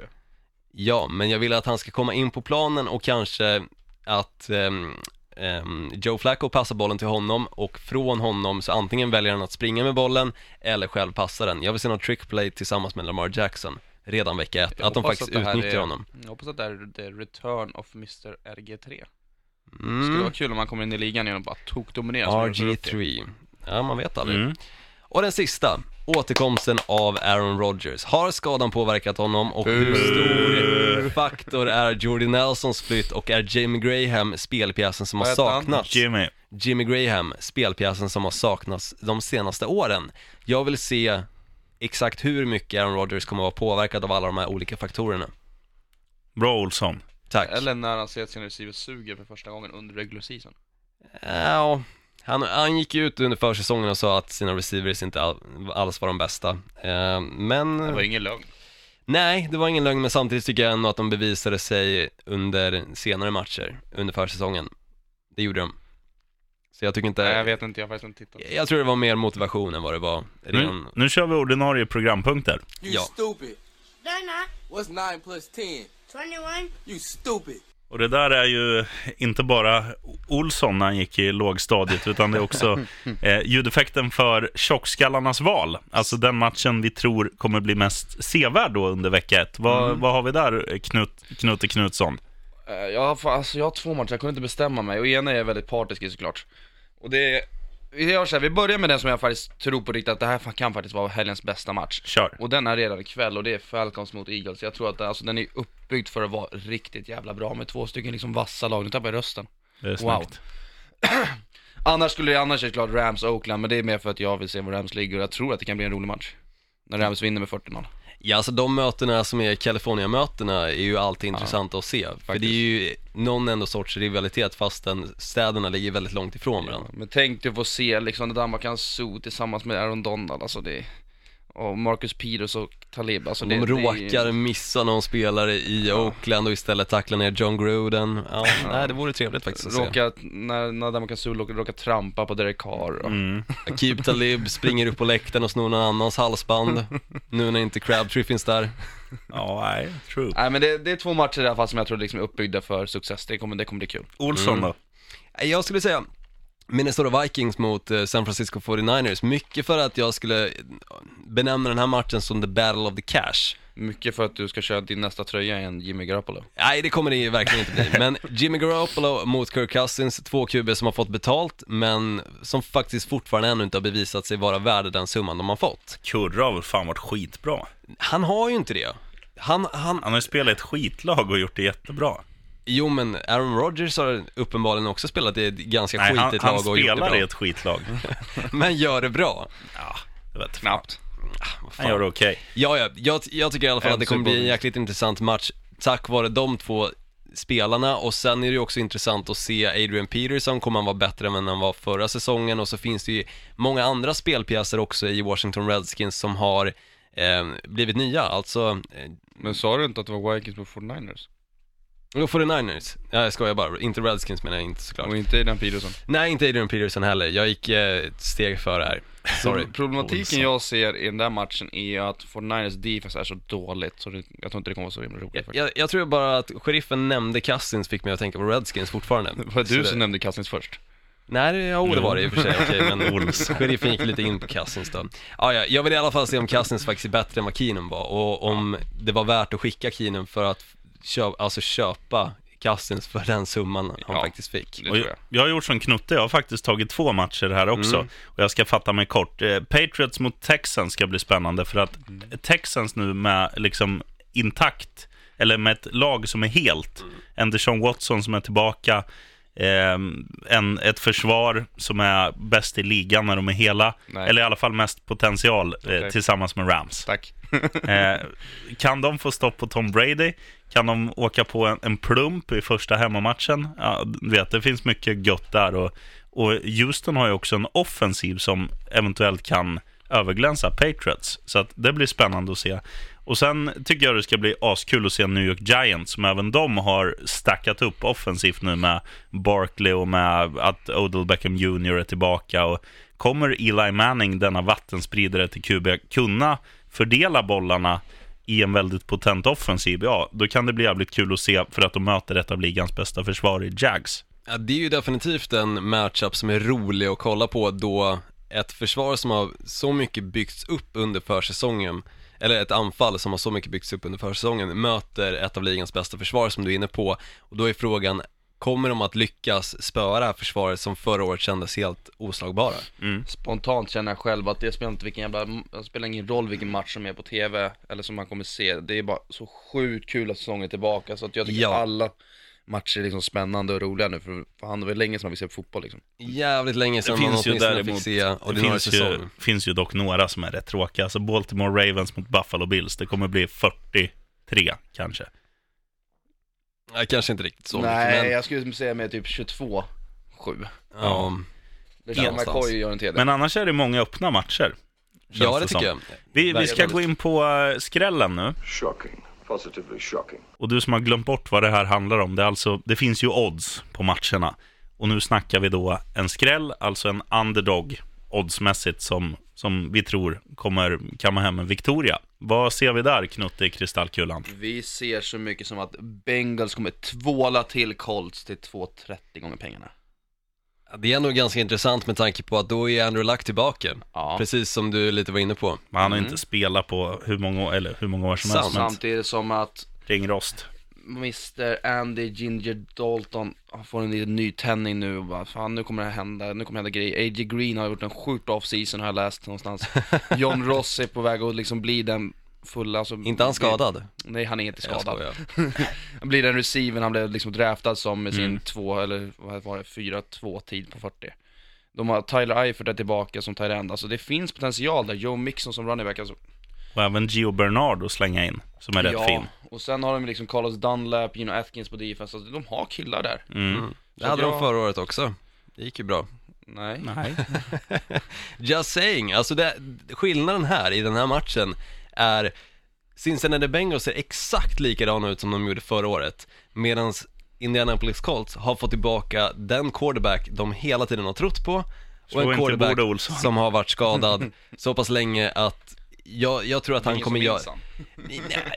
Speaker 2: Ja, men jag vill att han ska komma in på planen och kanske att ehm, ehm, Joe Flacco passar bollen till honom och från honom så antingen väljer han att springa med bollen eller själv passa den. Jag vill se någon trick play tillsammans med Lamar Jackson redan vecka ett,
Speaker 3: Jag
Speaker 2: att de
Speaker 3: hoppas
Speaker 2: faktiskt
Speaker 3: det här
Speaker 2: utnyttjar
Speaker 3: är,
Speaker 2: honom.
Speaker 3: Jag hoppas att det här är the return of Mr. RG3. Det
Speaker 2: Mm.
Speaker 3: skulle vara kul om han kommer in i ligan igen och bara tokdominerar. som jag tror upp till.
Speaker 2: RG3. Ja, man vet aldrig.
Speaker 1: Mm.
Speaker 2: Och den sista, återkomsten av Aaron Rodgers. Har skadan påverkat honom och hur stor faktor är Jordy Nelsons flytt och är Jamie Graham spelpjäsen som har
Speaker 3: Vad heter han?
Speaker 2: saknats?
Speaker 1: Jimmy.
Speaker 2: Jimmy Graham, spelpjäsen som har saknats de senaste åren. Jag vill se exakt hur mycket Aaron Rodgers kommer att vara påverkad av alla de här olika faktorerna.
Speaker 1: Bra Olsson.
Speaker 2: Tack.
Speaker 3: Eller när han ser att sin receiver suger för första gången under regular season.
Speaker 2: Ja, han, han gick ju ut under försäsongen och sa att sina receivers inte all, alls var de bästa. Eh, men...
Speaker 3: Det var ingen lögn.
Speaker 2: Nej, det var ingen lögn, men samtidigt tycker jag ändå att de bevisade sig under senare matcher, under försäsongen. Det gjorde de. Så jag tycker inte...
Speaker 3: Nej, jag vet inte, jag har faktiskt inte tittat.
Speaker 2: jag tror det var mer motivation än vad det var
Speaker 1: Nu,
Speaker 2: ren...
Speaker 1: nu kör vi ordinarie programpunkter.
Speaker 5: You
Speaker 2: Yo.
Speaker 5: stupid. What's 9 plus 10?
Speaker 7: 21.
Speaker 5: You stupid.
Speaker 1: Och det där är ju inte bara Olsson när han gick i lågstadiet, utan det är också [LAUGHS] eh, ljudeffekten för tjockskallarnas val. Alltså den matchen vi tror kommer bli mest sevärd då under vecka ett. Vad, vad har vi där, Knut, Knute Knutsson?
Speaker 3: Eh, Jag har, alltså, jag har två matcher, jag kunde inte bestämma mig. Och ena är jag väldigt partisk i såklart. Och det är, vi gör så här, vi börjar med den som jag faktiskt tror på riktigt att det här kan faktiskt vara helgens bästa match.
Speaker 1: Kör.
Speaker 3: Och den är redan ikväll och det är Falcons mot Eagles. Jag tror att den, alltså, den är uppbyggd för att vara riktigt jävla bra med två stycken liksom vassa lag. Nu tappar jag rösten.
Speaker 1: Det är
Speaker 3: Wow.
Speaker 1: snabbt. [CLEARS THROAT]
Speaker 3: Annars skulle det, annars är det klart Rams Oakland, men det är mer för att jag vill se var Rams ligger och jag tror att det kan bli en rolig match. När Rams vinner med 40-0.
Speaker 2: Ja, alltså de mötena som är California-mötena är ju alltid intressant att se. För det är ju någon ändå sorts rivalitet fastän städerna ligger väldigt långt ifrån varandra.
Speaker 3: Men tänk dig att få se liksom Damakans Zoo tillsammans med Aaron Donald, alltså det Och Marcus Peters och Talib, alltså
Speaker 2: De
Speaker 3: det,
Speaker 2: råkar
Speaker 3: det,
Speaker 2: missa någon spelare i Oakland och istället tacklar ner John Gruden. Ja, nej det vore trevligt faktiskt att se.
Speaker 3: råkar, när, när Damaka Sul råkar, råkar trampa på Derek Carr och,
Speaker 1: Mm.
Speaker 2: Akib Talib springer upp på läktaren och snor någon annans halsband. Nu när inte Crabtree finns där.
Speaker 1: Ja, nej, true.
Speaker 3: Nej men det, det är två matcher i alla fall som jag tror liksom är uppbyggda för success, det kommer, det kommer bli kul
Speaker 1: Olsson då?
Speaker 2: Nej, Jag skulle säga Minnesota Vikings mot eh, San Francisco 49ers, mycket för att jag skulle benämna den här matchen som the battle of the cash.
Speaker 3: Mycket för att du ska köra din nästa tröja i en Jimmy Garoppolo
Speaker 2: Nej, det kommer det ju verkligen inte bli. Men Jimmy Garoppolo mot Kirk Cousins, två QB som har fått betalt, men som faktiskt fortfarande ännu inte har bevisat sig vara värda den summan de har fått.
Speaker 1: Kurra har väl fan varit skitbra.
Speaker 2: Han har ju inte det. Han, han,
Speaker 1: Han har ju spelat ett skitlag och gjort det jättebra.
Speaker 2: Jo men Aaron Rodgers har uppenbarligen också spelat i ett ganska
Speaker 1: Nej, han,
Speaker 2: skitigt
Speaker 1: han
Speaker 2: lag och gjort det
Speaker 1: spelar
Speaker 2: bra.
Speaker 1: i ett skitlag. [LAUGHS]
Speaker 2: Men gör det bra.
Speaker 1: Ja, jag vet
Speaker 3: Knappt
Speaker 1: Han gör det okej.
Speaker 2: Ja, ja, jag, jag tycker i alla fall
Speaker 3: En
Speaker 2: att det kommer bli en jäkligt intressant match tack vare de två spelarna och sen är det ju också intressant att se Adrian Peterson, kommer han vara bättre än han var förra säsongen och så finns det ju många andra spelpjäser också i Washington Redskins som har eh, blivit nya, alltså eh,
Speaker 3: Men sa du inte att det var Vikings mot 49ers?
Speaker 2: Jo, 49ers. Ja, jag skojar bara. Inte Redskins menar jag inte såklart.
Speaker 3: Och inte den Peterson
Speaker 2: Nej, inte Adrian Peterson heller. Jag gick eh, ett steg före här. Sorry.
Speaker 3: Problematiken jag ser i den där matchen är att 49ers defense är så dåligt så det, jag tror inte det kommer vara så himla roligt
Speaker 2: Jag,
Speaker 3: faktiskt
Speaker 2: jag, jag tror bara att sheriffen nämnde Cousins fick mig att tänka på Redskins fortfarande. [LAUGHS]
Speaker 3: Det var
Speaker 2: Så
Speaker 3: du
Speaker 2: det-
Speaker 3: som nämnde Cousins först
Speaker 2: Nej, det- ja, det var det i och för sig, okej, men [LAUGHS]
Speaker 1: Ols.
Speaker 2: sheriffen gick lite in på Cousins då. Ja, ja, jag vill i alla fall se om Cousins faktiskt är bättre än vad Keenum var och om det var värt att skicka Keenum för att köpa, alltså köpa Cousins för den summan han
Speaker 3: Ja.
Speaker 2: faktiskt fick.
Speaker 1: Jag,
Speaker 3: jag
Speaker 1: jag har gjort som Knutte, jag har faktiskt tagit två matcher här också.
Speaker 2: Mm.
Speaker 1: Och jag ska fatta mig kort. Eh, Patriots mot Texans ska bli spännande för att Texans nu med liksom intakt, eller med ett lag som är helt,
Speaker 2: Mm.
Speaker 1: Deshaun Watson som är tillbaka, en, ett försvar som är bäst i ligan när de är hela,
Speaker 3: Nej.
Speaker 1: eller i alla fall mest potential eh,
Speaker 3: Okej.
Speaker 1: tillsammans med Rams.
Speaker 3: Tack [LAUGHS]
Speaker 1: Eh, kan de få stopp på Tom Brady? Kan de åka på en, en plump i första hemmamatchen? Ja, vet, det finns mycket gött där. Och, och Houston har ju också en offensiv som eventuellt kan överglänsa Patriots. Så att det blir spännande att se. Och sen tycker jag det ska bli askul att se New York Giants, som även de har stackat upp offensivt nu med Barkley och med att Odell Beckham Jr är tillbaka. Och kommer Eli Manning, denna vattenspridare till QB, kunna fördela bollarna i en väldigt potent offensiv, ja, då kan det bli jävligt kul att se för att de möter ett av ligans bästa försvar i Jags.
Speaker 2: Ja, det är ju definitivt en matchup som är rolig att kolla på då ett försvar som har så mycket byggts upp under försäsongen eller ett anfall som har så mycket byggts upp under försäsongen möter ett av ligans bästa försvar som du är inne på och då är frågan Kommer de att lyckas här försvaret som förra året kändes helt oslagbara?
Speaker 3: Spontant känner jag själv att det spelar inte vilken jävla, det spelar ingen roll vilken match som är på TV eller som man kommer se. Det är bara så sjukt kul att säsongen är tillbaka så att jag tycker
Speaker 2: Ja.
Speaker 3: alla matcher är liksom spännande och roliga nu för fan det var länge sedan vi ser på fotboll liksom.
Speaker 2: Jävligt länge sedan
Speaker 1: Det
Speaker 2: man
Speaker 1: finns ju
Speaker 2: åtminstone
Speaker 1: däremot,
Speaker 2: fick se
Speaker 1: det
Speaker 2: ordinarie
Speaker 1: finns ju,
Speaker 2: säsong
Speaker 1: finns ju dock några som är rätt tråkiga. Alltså Baltimore Ravens mot Buffalo Bills, det kommer bli 43 kanske.
Speaker 2: Nej, kanske inte riktigt så
Speaker 3: Nej,
Speaker 2: mycket, men
Speaker 3: jag skulle säga med typ 22-7.
Speaker 2: ja,
Speaker 3: Det
Speaker 2: Där
Speaker 3: känner
Speaker 2: någonstans.
Speaker 3: McCoy gör en TD.
Speaker 1: Men annars är det många öppna matcher.
Speaker 2: ja det
Speaker 1: som.
Speaker 2: tycker jag
Speaker 1: Vi, vi ska gå in på eh, skrällen nu.
Speaker 4: Shocking. Positively shocking.
Speaker 1: Och du som har glömt bort vad det här handlar om, det, alltså, det finns ju odds på matcherna. Och nu snackar vi då en skräll, alltså en underdog oddsmässigt som, som vi tror kommer kamma hem en Victoria. Vad ser vi där, Knutte, i kristallkulan?
Speaker 3: Vi ser så mycket som att Bengals kommer tvåla till Colts till 2,30 gånger pengarna.
Speaker 2: Det är ändå ganska intressant med tanke på att då är Andrew Luck tillbaka
Speaker 3: Ja.
Speaker 2: Precis som du lite var inne på
Speaker 1: Men han har
Speaker 3: Mm.
Speaker 1: inte spelat på hur många, år- eller hur många år som
Speaker 2: Sant.
Speaker 1: helst. Men
Speaker 3: Samtidigt som att
Speaker 1: ringrost.
Speaker 3: Mr Andy Ginger Dalton får en liten nytändning nu och bara, fan nu kommer det hända, nu kommer det hända grejer. A.J. Green har gjort en sjukt off-season har jag läst någonstans. [LAUGHS] John Ross är på väg att liksom bli den fulla, alltså,
Speaker 2: Inte han skadad?
Speaker 3: Nej, han är inte skadad. [LAUGHS] Han blir den receiven han blev liksom draftad som med sin
Speaker 1: Mm.
Speaker 3: två, eller vad var det, fyra, två tid på 40. De har Tyler Eifert där tillbaka som tight end, alltså det finns potential där. Joe Mixon som running back, alltså.
Speaker 1: Och även Gio Bernard att slänga in, som är rätt
Speaker 3: ja,
Speaker 1: fin.
Speaker 3: och sen har de liksom Carlos Dunlap, Gino Atkins på defense, alltså de har killar där.
Speaker 1: Mm.
Speaker 2: Mm. Det hade
Speaker 3: jag-
Speaker 2: de förra året också Det gick ju bra
Speaker 3: Nej.
Speaker 1: Nej. [LAUGHS]
Speaker 2: Just saying, alltså det, skillnaden här i den här matchen är Cincinnati Bengals ser exakt likadana ut som de gjorde förra året medan Indianapolis Colts har fått tillbaka den quarterback de hela tiden har trott på
Speaker 1: Slå
Speaker 2: och en quarterback som har varit skadad [LAUGHS] så pass länge att jag, jag tror att han kommer göra...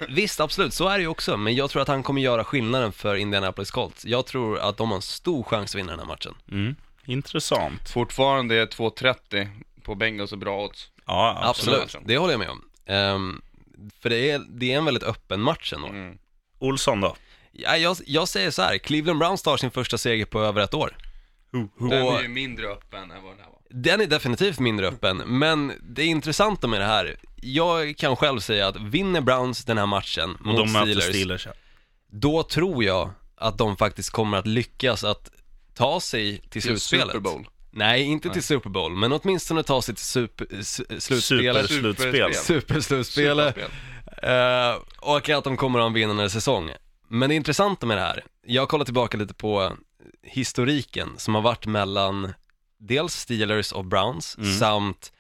Speaker 2: visst, absolut, så är det ju också, men jag tror att han kommer göra skillnaden för Indianapolis Colts. Jag tror att de har en stor chans att vinna den här matchen.
Speaker 1: Mm. Intressant.
Speaker 3: Fortfarande är 2.30 på Bengals och bra odds.
Speaker 1: Ja, absolut.
Speaker 2: Absolut, det håller jag med om. Ehm, för det är, det är en väldigt öppen match ändå.
Speaker 3: Mm.
Speaker 1: Olsson då?
Speaker 2: Ja, jag, jag säger så här, Cleveland Browns tar sin första seger på över ett år.
Speaker 3: Den
Speaker 2: Och-
Speaker 3: är ju mindre öppen än vad den här var.
Speaker 2: Den är definitivt mindre öppen, men det intressanta med det här, jag kan själv säga att vinner Browns den här matchen
Speaker 1: Och
Speaker 2: mot
Speaker 1: de
Speaker 2: Steelers,
Speaker 1: Steelers. ja.
Speaker 2: då tror jag att de faktiskt kommer att lyckas att ta sig till
Speaker 3: Till
Speaker 2: slutspelet.
Speaker 3: Super Bowl.
Speaker 2: Nej, inte till Super Bowl, men åtminstone ta sig till super, s- slutspelet.
Speaker 1: Superslutspel.
Speaker 2: Superslutspelet. Eh, och att de kommer att ha en vinnande säsong. Men det intressanta med det här, jag kollar tillbaka lite på historiken som har varit mellan dels Steelers och Browns
Speaker 1: Mm.
Speaker 2: samt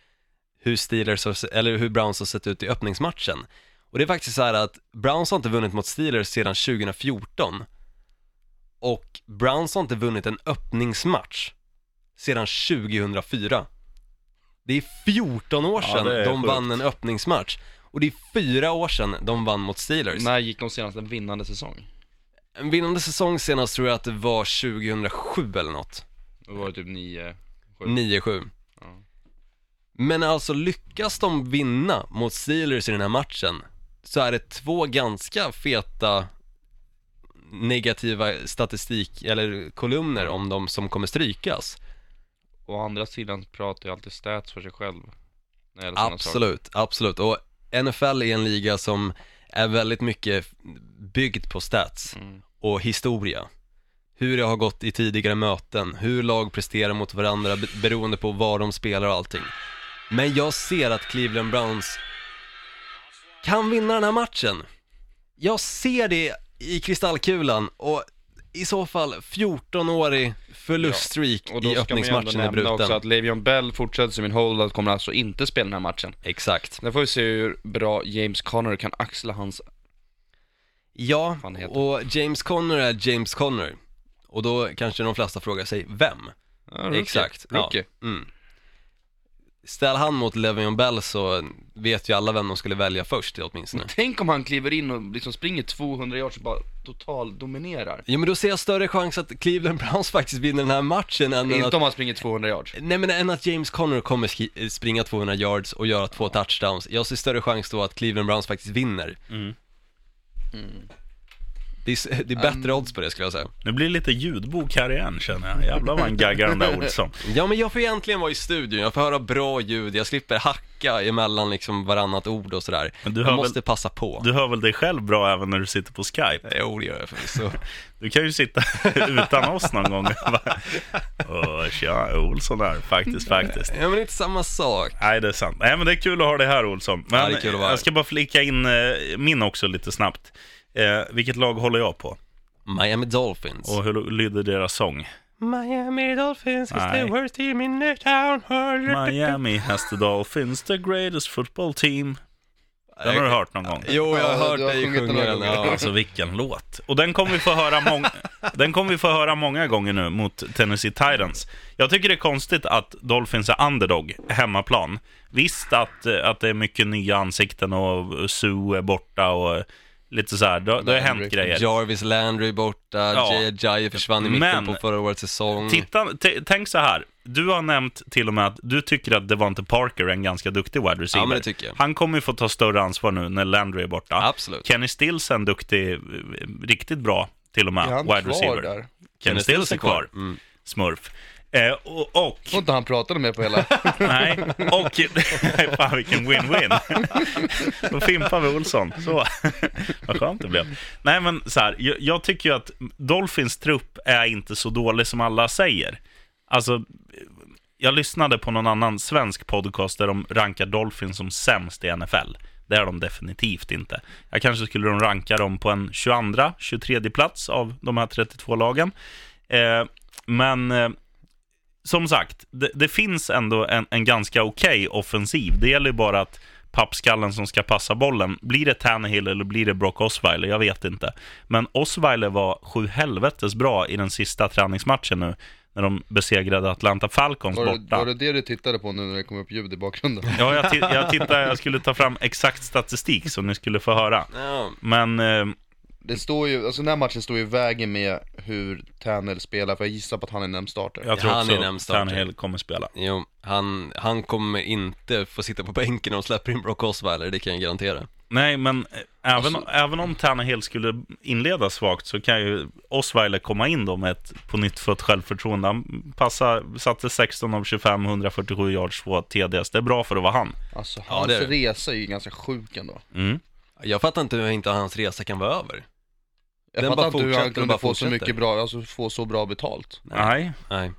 Speaker 2: hur Steelers har, eller hur Browns har sett ut i öppningsmatchen. Och det är faktiskt så här att Browns har inte vunnit mot Steelers sedan 2014 och Browns har inte vunnit en öppningsmatch sedan 2004. Det är 14 år
Speaker 1: Ja,
Speaker 2: sedan
Speaker 1: det är
Speaker 2: de
Speaker 1: sjukt.
Speaker 2: vann en öppningsmatch och det är fyra år sedan de vann mot Steelers.
Speaker 3: När gick de senast en vinnande säsong?
Speaker 2: En vinnande säsong senast tror jag att det var 2007 eller något.
Speaker 3: Då var det typ 9, 7.
Speaker 2: 9-7.
Speaker 3: Ja.
Speaker 2: Men alltså lyckas de vinna mot Steelers i den här matchen så är det två ganska feta negativa statistik eller kolumner om de som kommer strykas.
Speaker 3: Å andra sidan pratar ju alltid stats för sig själv.
Speaker 2: Absolut, absolut. Och NFL är en liga som är väldigt mycket byggd på stats
Speaker 3: Mm.
Speaker 2: och historia. Hur det har gått i tidigare möten, hur lag presterar mot varandra be- beroende på var de spelar och allting. Men jag ser att Cleveland Browns kan vinna den här matchen. Jag ser det i kristallkulan och i så fall 14-årig förluststreak
Speaker 3: Och då
Speaker 2: i
Speaker 3: ska man ju ändå
Speaker 2: öppningsmatchen är
Speaker 3: också
Speaker 2: bruten.
Speaker 3: att Le'Veon Bell fortsätter som en holdout, kommer alltså inte spela den här matchen.
Speaker 2: Exakt.
Speaker 3: Sen får vi se hur bra James Conner kan axla hans...
Speaker 2: Ja, och James Conner är James Conner. Och då kanske de flesta frågar sig, vem?
Speaker 3: Ja, rookie.
Speaker 2: Exakt.
Speaker 3: Rookie.
Speaker 2: Ja. Mm. Ställ han mot Le'Veon Bell så vet ju alla vem de skulle välja först åtminstone.
Speaker 3: Tänk om han kliver in och liksom springer 200 yards och bara total dominerar.
Speaker 2: Jo men då ser jag större chans att Cleveland Browns [LAUGHS] faktiskt vinner den här matchen än att,
Speaker 3: Inte om han springer 200 yards.
Speaker 2: Nej men än att James Conner kommer ski- springa 200 yards och göra två touchdowns. Jag ser större chans då att Cleveland Browns faktiskt vinner.
Speaker 1: Mm.
Speaker 2: Det är, det är bättre odds på det skulle jag säga.
Speaker 1: Nu blir det lite ljudbok här igen känner jag. Jävlar vad han gaggar den där Olsson. [LAUGHS]
Speaker 2: Ja men jag får egentligen vara i studion, jag får höra bra ljud, jag slipper hacka emellan liksom varannat ord och sådär.
Speaker 1: Men du
Speaker 2: jag
Speaker 1: hör väl-
Speaker 2: måste passa på.
Speaker 1: Du hör väl dig själv bra även när du sitter på Skype?
Speaker 2: Jo det gör jag förvisso. [LAUGHS]
Speaker 1: Du kan ju sitta [LAUGHS] utan oss någon gång. Åh, tja, Olsson här, faktiskt, faktiskt.
Speaker 2: ja men det är inte samma sak.
Speaker 1: Nej, det är sant. Nej, men det är kul att ha dig här, Olsson. Men
Speaker 2: Ja, det är kul att vara här.
Speaker 1: jag ska bara flika in eh, min också lite snabbt. Eh, vilket lag håller jag på?
Speaker 2: Miami Dolphins.
Speaker 1: Och hur lyder deras sång?
Speaker 2: Miami Dolphins is
Speaker 1: Nej.
Speaker 2: the worst team in the town.
Speaker 1: Miami has the Dolphins, the greatest football team. Den har du hört någon gång?
Speaker 2: Jo, jag har hört dig sjunga den. Ja.
Speaker 1: Alltså vilken låt. Och den kommer vi få höra, mång- [LAUGHS] den kommer vi få höra många gånger nu mot Tennessee Titans. Jag tycker det är konstigt att Dolphins är underdog, hemmaplan. Visst att, att det är mycket nya ansikten och Sue är borta och lite så här. Det, det har hänt
Speaker 3: Landry.
Speaker 1: grejer.
Speaker 2: Jarvis Landry borta,
Speaker 1: Ja.
Speaker 2: Jay Ajayi försvann i mitten
Speaker 1: Men-
Speaker 2: på förra årets säsong.
Speaker 1: Titta, tänk så här. Du har nämnt till och med att du tycker att Devante Parker är en ganska duktig wide receiver.
Speaker 2: Ja, men det tycker jag.
Speaker 1: Han kommer ju få ta större ansvar nu när Landry är borta.
Speaker 2: Absolut.
Speaker 1: Kenny Stills är en duktig, eh, riktigt bra till och med,
Speaker 3: Är han
Speaker 1: wide
Speaker 3: kvar
Speaker 1: receiver.
Speaker 3: där?
Speaker 1: Kenny Stills är kvar.
Speaker 2: Mm.
Speaker 1: Smurf. Eh, och, och
Speaker 3: Får inte han pratade med på hela... [LAUGHS]
Speaker 1: nej, och, fan vilken win-win. [LAUGHS] Då fimpar vi Olsson. Så, vad skönt det blev. Nej men så här, jag, jag tycker ju att Dolphins trupp är inte så dålig som alla säger. Alltså, jag lyssnade på någon annan svensk podcast där de rankar Dolphins som sämst i NFL. Det är de definitivt inte. Jag kanske skulle de ranka dem på en 22, 23 plats av de här 32 lagen. Eh, men eh, som sagt, det, det finns ändå en, en ganska okej offensiv. Det gäller ju bara att pappskallen som ska passa bollen, blir det Tannehill eller blir det Brock Osweiler? Jag vet inte. Men Osweiler var sju helvetes bra i den sista träningsmatchen nu, när de besegrade Atlanta Falcons
Speaker 5: Var det,
Speaker 1: borta.
Speaker 5: var det det du tittade på nu när det kom upp ljud i bakgrunden? [LAUGHS]
Speaker 1: Ja, jag, jag tittade, jag skulle ta fram exakt statistik så ni skulle få höra. Men eh,
Speaker 5: Det står ju, alltså den här matchen står ju i vägen med hur Tannehill spelar, för jag gissar på att han är nämnd starter.
Speaker 1: jag tror
Speaker 2: Han är
Speaker 1: också
Speaker 2: starter.
Speaker 1: Tannehill kommer spela.
Speaker 2: jo, han, han kommer inte få sitta på bänken och släpper in Brock Osweiler, det kan jag garantera.
Speaker 1: Nej, men även,
Speaker 5: Alltså-
Speaker 1: även om Tannehill skulle inleda svagt så kan ju Osweiler komma in då med ett på nytt fött självförtroende. Han passar, satte 16 av 25, 147 yards, 2 TDs. Det är bra för att vara han.
Speaker 5: Alltså
Speaker 2: Ja,
Speaker 5: hans
Speaker 2: det är det.
Speaker 5: resa är ju ganska sjuk ändå.
Speaker 1: Mm.
Speaker 2: Jag fattar inte hur inte hans resa kan vara över.
Speaker 5: Jag
Speaker 2: Den
Speaker 5: fattar
Speaker 2: bara
Speaker 5: inte hur han kunde få så mycket bra, alltså få så bra betalt.
Speaker 1: Nej.
Speaker 2: Nej.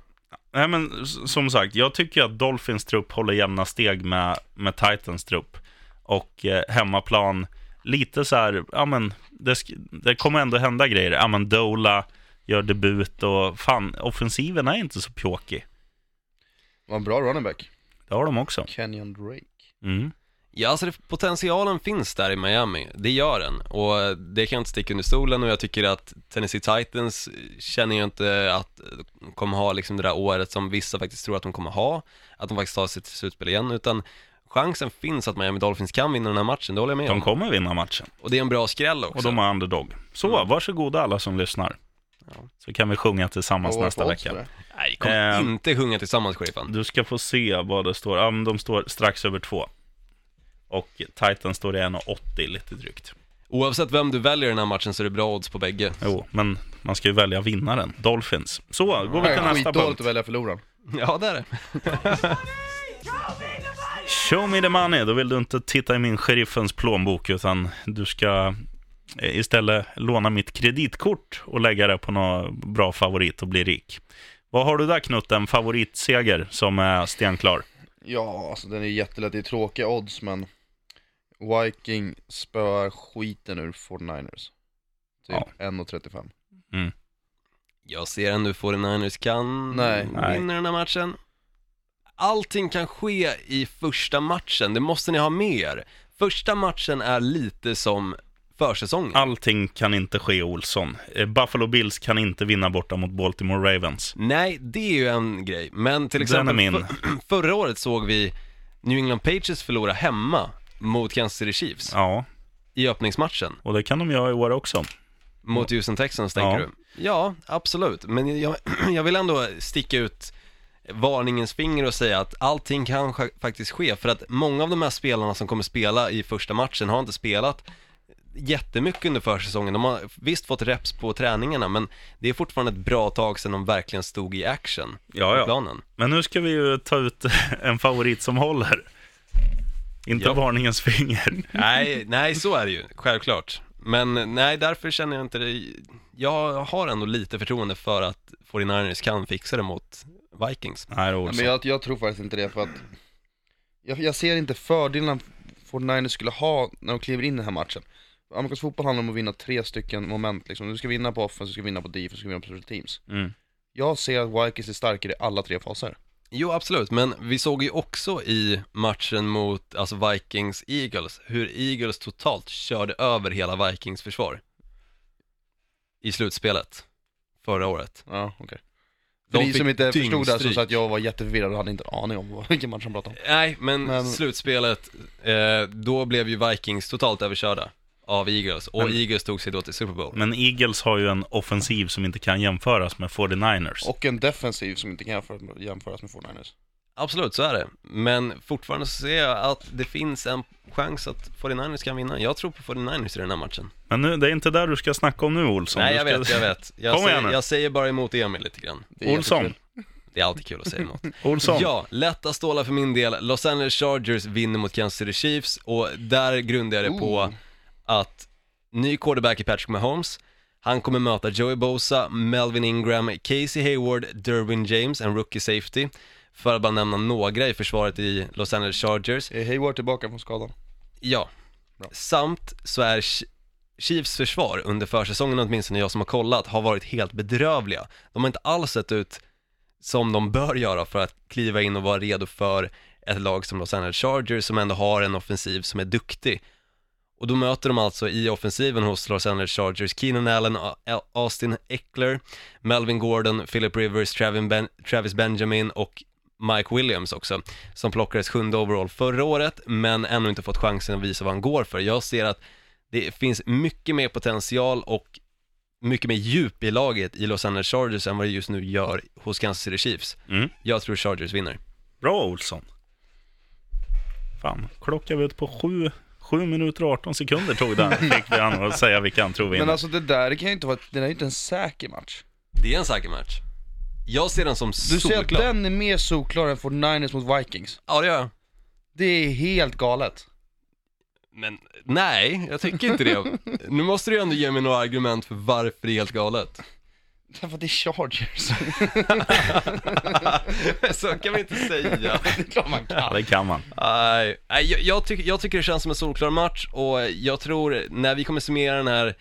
Speaker 1: Nej, men som sagt, jag tycker att Dolphins trupp håller jämna steg med, med Titans trupp. Och eh, hemmaplan, lite så här, ja men, det, det kommer ändå hända grejer. Ja men Dola gör debut och fan, offensiven är inte så pjåkig.
Speaker 5: Var en bra running back.
Speaker 1: Det har de också.
Speaker 5: Kenyon Drake.
Speaker 1: Mm.
Speaker 2: Ja, alltså det, potentialen finns där i Miami, det gör den. Och det kan jag inte sticka under stolen och jag tycker att Tennessee Titans känner jag inte att de kommer ha liksom det där året som vissa faktiskt tror att de kommer ha, att de faktiskt tar sig till slutspel igen, utan chansen finns att Miami Dolphins kan vinna den här matchen, det håller jag med
Speaker 1: De
Speaker 2: om.
Speaker 1: kommer vinna matchen.
Speaker 2: Och det är en bra skräll också.
Speaker 1: Och de är underdog. Så, varsågoda alla som lyssnar. Så kan vi sjunga tillsammans
Speaker 5: det
Speaker 1: nästa vecka.
Speaker 2: Nej, kommer
Speaker 1: Eh,
Speaker 2: inte sjunga tillsammans, sheriffen.
Speaker 1: Du ska få se vad det står. Ja, men de står strax över två. Och Titan står i 1,80 lite drygt.
Speaker 2: Oavsett vem du väljer i den här matchen så är det bra odds på bägge.
Speaker 1: Jo, men man ska ju välja vinnaren. Dolphins. Så, går vi till nästa
Speaker 5: skitdåligt
Speaker 1: punkt.
Speaker 5: att välja förloraren. [LAUGHS]
Speaker 2: Ja, det är det. [LAUGHS]
Speaker 1: Show me the money. Då vill du inte titta i min sheriffens plånbok, utan du ska eh, istället låna mitt kreditkort och lägga det på någon bra favorit och bli rik. Vad har du där Knutte? En favoritseger som är stenklar?
Speaker 5: Ja, alltså den är jättelätt. Det är tråkiga odds, men Viking spöar skiten ur 49ers. Till
Speaker 1: Ja.
Speaker 5: 1,35.
Speaker 2: Jag ser ändå 49ers kan
Speaker 5: Nej.
Speaker 2: Vinna den här matchen. Allting kan ske i första matchen, det måste ni ha med er. Första matchen är lite som försäsongen.
Speaker 1: Allting kan inte ske Olsson. Eh, Buffalo Bills kan inte vinna borta mot Baltimore Ravens.
Speaker 2: Nej, det är ju en grej. Men till exempel för, [CLEARS THROAT] förra året såg vi New England Patriots förlora hemma mot Kansas City Chiefs
Speaker 1: Ja,
Speaker 2: i öppningsmatchen.
Speaker 1: och det kan de göra i år också.
Speaker 2: Mot Houston Texans tänker
Speaker 1: Ja.
Speaker 2: du? Ja, absolut. Men jag, [CLEARS THROAT] jag vill ändå sticka ut varningens finger och säga att allting kan sk- faktiskt ske. För att många av de här spelarna som kommer spela i första matchen har inte spelat jättemycket under försäsongen. De har visst fått reps på träningarna, men det är fortfarande ett bra tag sedan de verkligen stod i action
Speaker 1: Ja,
Speaker 2: på
Speaker 1: ja.
Speaker 2: planen.
Speaker 1: Men nu ska vi ju ta ut [LAUGHS] en favorit som håller. Inte
Speaker 2: Ja.
Speaker 1: varningens finger. [LAUGHS]
Speaker 2: Nej, nej så är det ju, självklart. Men nej, därför känner jag inte det. Jag har ändå lite förtroende för att 49ers kan fixa det mot Vikings.
Speaker 1: Nej,
Speaker 5: Nej,
Speaker 1: Olsson.
Speaker 5: men jag, jag tror faktiskt inte det, för att jag, jag ser inte fördelen 49ers skulle ha när de kliver in i den här matchen. Amerikansk fotboll handlar om att vinna tre stycken moment liksom. Du ska vinna på offense, du ska vinna på defense, du ska vinna på special teams.
Speaker 1: Mm.
Speaker 5: Jag ser att Vikings är starkare i alla tre faser.
Speaker 2: Jo, absolut, men vi såg ju också i matchen mot, alltså Vikings-Eagles, hur Eagles totalt körde över hela Vikings försvar. I slutspelet, förra året.
Speaker 5: Ja, okej.
Speaker 2: De
Speaker 5: För ni som inte förstod det så sa att jag var jätteförvirrad och hade inte en aning om vilken match han pratade om.
Speaker 2: Nej, men,
Speaker 5: Men-
Speaker 2: slutspelet, eh, då blev ju Vikings totalt överkörda av Eagles, och
Speaker 1: Men-
Speaker 2: Eagles tog sig då till Super Bowl.
Speaker 1: Men Eagles har ju en offensiv som inte kan jämföras med 49ers.
Speaker 5: Och en defensiv som inte kan jämför- jämföras med 49ers.
Speaker 2: Absolut, så är det. Men fortfarande så ser jag att det finns en chans att 49ers kan vinna. Jag tror på 49ers i den här matchen.
Speaker 1: Men nu, det är inte där du ska snacka om nu Olsson.
Speaker 2: Nej, jag
Speaker 1: ska...
Speaker 2: vet, jag vet. [LAUGHS] Jag,
Speaker 1: Kom igen
Speaker 2: säger,
Speaker 1: nu.
Speaker 2: jag säger bara emot Emil lite grann.
Speaker 1: Olsson.
Speaker 2: Det är alltid kul att säga emot. [LAUGHS]
Speaker 1: Olsson.
Speaker 2: Ja, lätta stålar för min del. Los Angeles Chargers vinner mot Kansas City Chiefs och där grundar jag det på
Speaker 5: Ooh.
Speaker 2: Att ny quarterback i Patrick Mahomes, han kommer möta Joey Bosa, Melvin Ingram, Casey Hayward, Derwin James, en rookie safety, för att bara nämna några i försvaret i Los Angeles Chargers.
Speaker 5: Är Hayward tillbaka från skadan?
Speaker 2: Ja,
Speaker 5: Bra.
Speaker 2: samt så är Ch- Chiefs försvar under försäsongen åtminstone jag som har kollat har varit helt bedrövliga. De har inte alls sett ut som de bör göra för att kliva in och vara redo för ett lag som Los Angeles Chargers som ändå har en offensiv som är duktig. Och då möter de alltså i offensiven hos Los Angeles Chargers Keenan Allen, Austin Eckler, Melvin Gordon, Philip Rivers, Travis Benjamin och Mike Williams också, som plockades sjunde overall förra året, men ännu inte fått chansen att visa vad han går för. Jag ser att det finns mycket mer potential och mycket mer djup i laget i Los Angeles Chargers än vad det just nu gör hos Kansas City Chiefs.
Speaker 1: Mm.
Speaker 2: Jag tror Chargers vinner.
Speaker 1: Bra Olsson. Fan, klockar vi ut på sju, sju minuter och 18 sekunder tog den. [LAUGHS] Fick vi han att säga vilka han tror vinner.
Speaker 3: Men alltså det där kan ju inte vara, det där är ju inte en säker match.
Speaker 2: Det är en säker match. Jag ser den som
Speaker 3: Du säger att
Speaker 2: solklar.
Speaker 3: den är mer solklar än 49ers mot Vikings.
Speaker 2: Ja, det gör jag.
Speaker 3: Det är helt galet.
Speaker 2: Men nej, jag tycker inte det. nu måste du ändå ge mig några argument för varför det är helt galet. [LAUGHS]
Speaker 3: Därför att det är Chargers. [LAUGHS]
Speaker 2: Så kan vi inte säga. [LAUGHS]
Speaker 3: det är klart man
Speaker 1: Ja,
Speaker 3: kan.
Speaker 1: det kan man.
Speaker 2: Nej, nej, jag, jag, tycker, jag tycker det känns som en solklar match och jag tror när vi kommer summera den här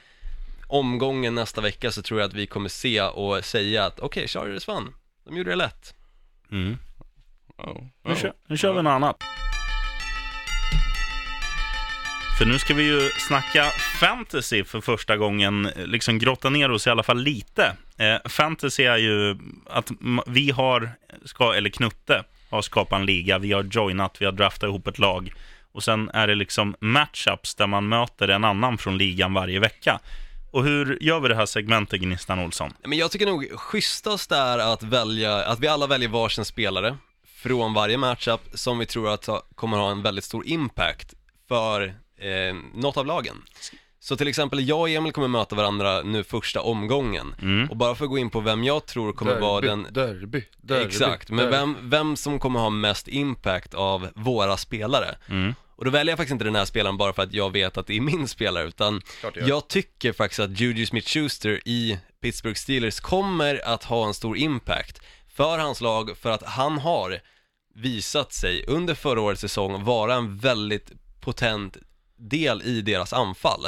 Speaker 2: omgången nästa vecka så tror jag att vi kommer se och säga att okej, Chargers vann. De gjorde det lätt.
Speaker 1: Mm.
Speaker 3: Oh.
Speaker 1: Nu, kör, nu kör vi något annat. För nu ska vi ju snacka fantasy för första gången, liksom grotta ner oss i alla fall lite. Eh, fantasy är ju att vi har, ska, eller Knutte har skapat en liga, vi har joinat, vi har draftat ihop ett lag. Och sen är det liksom matchups där man möter en annan från ligan varje vecka. Och hur gör vi det här segmentet, Gnistan Olsson?
Speaker 2: Men jag tycker nog schysstast är att välja, att vi alla väljer varsin spelare från varje matchup som vi tror att ha- kommer ha en väldigt stor impact för eh, något av lagen. Så till exempel jag och Emil kommer möta varandra nu första omgången
Speaker 1: Mm.
Speaker 2: och bara för att gå in på vem jag tror kommer vara den
Speaker 3: derby, derby,
Speaker 2: Exakt, men
Speaker 3: derby.
Speaker 2: vem, vem som kommer ha mest impact av våra spelare
Speaker 1: Mm.
Speaker 2: och då väljer jag faktiskt inte den här spelaren bara för att jag vet att det är min spelare, utan jag tycker faktiskt att Juju Smith-Schuster i Pittsburgh Steelers kommer att ha en stor impact för hans lag, för att han har visat sig under förra årets säsong vara en väldigt potent del i deras anfall.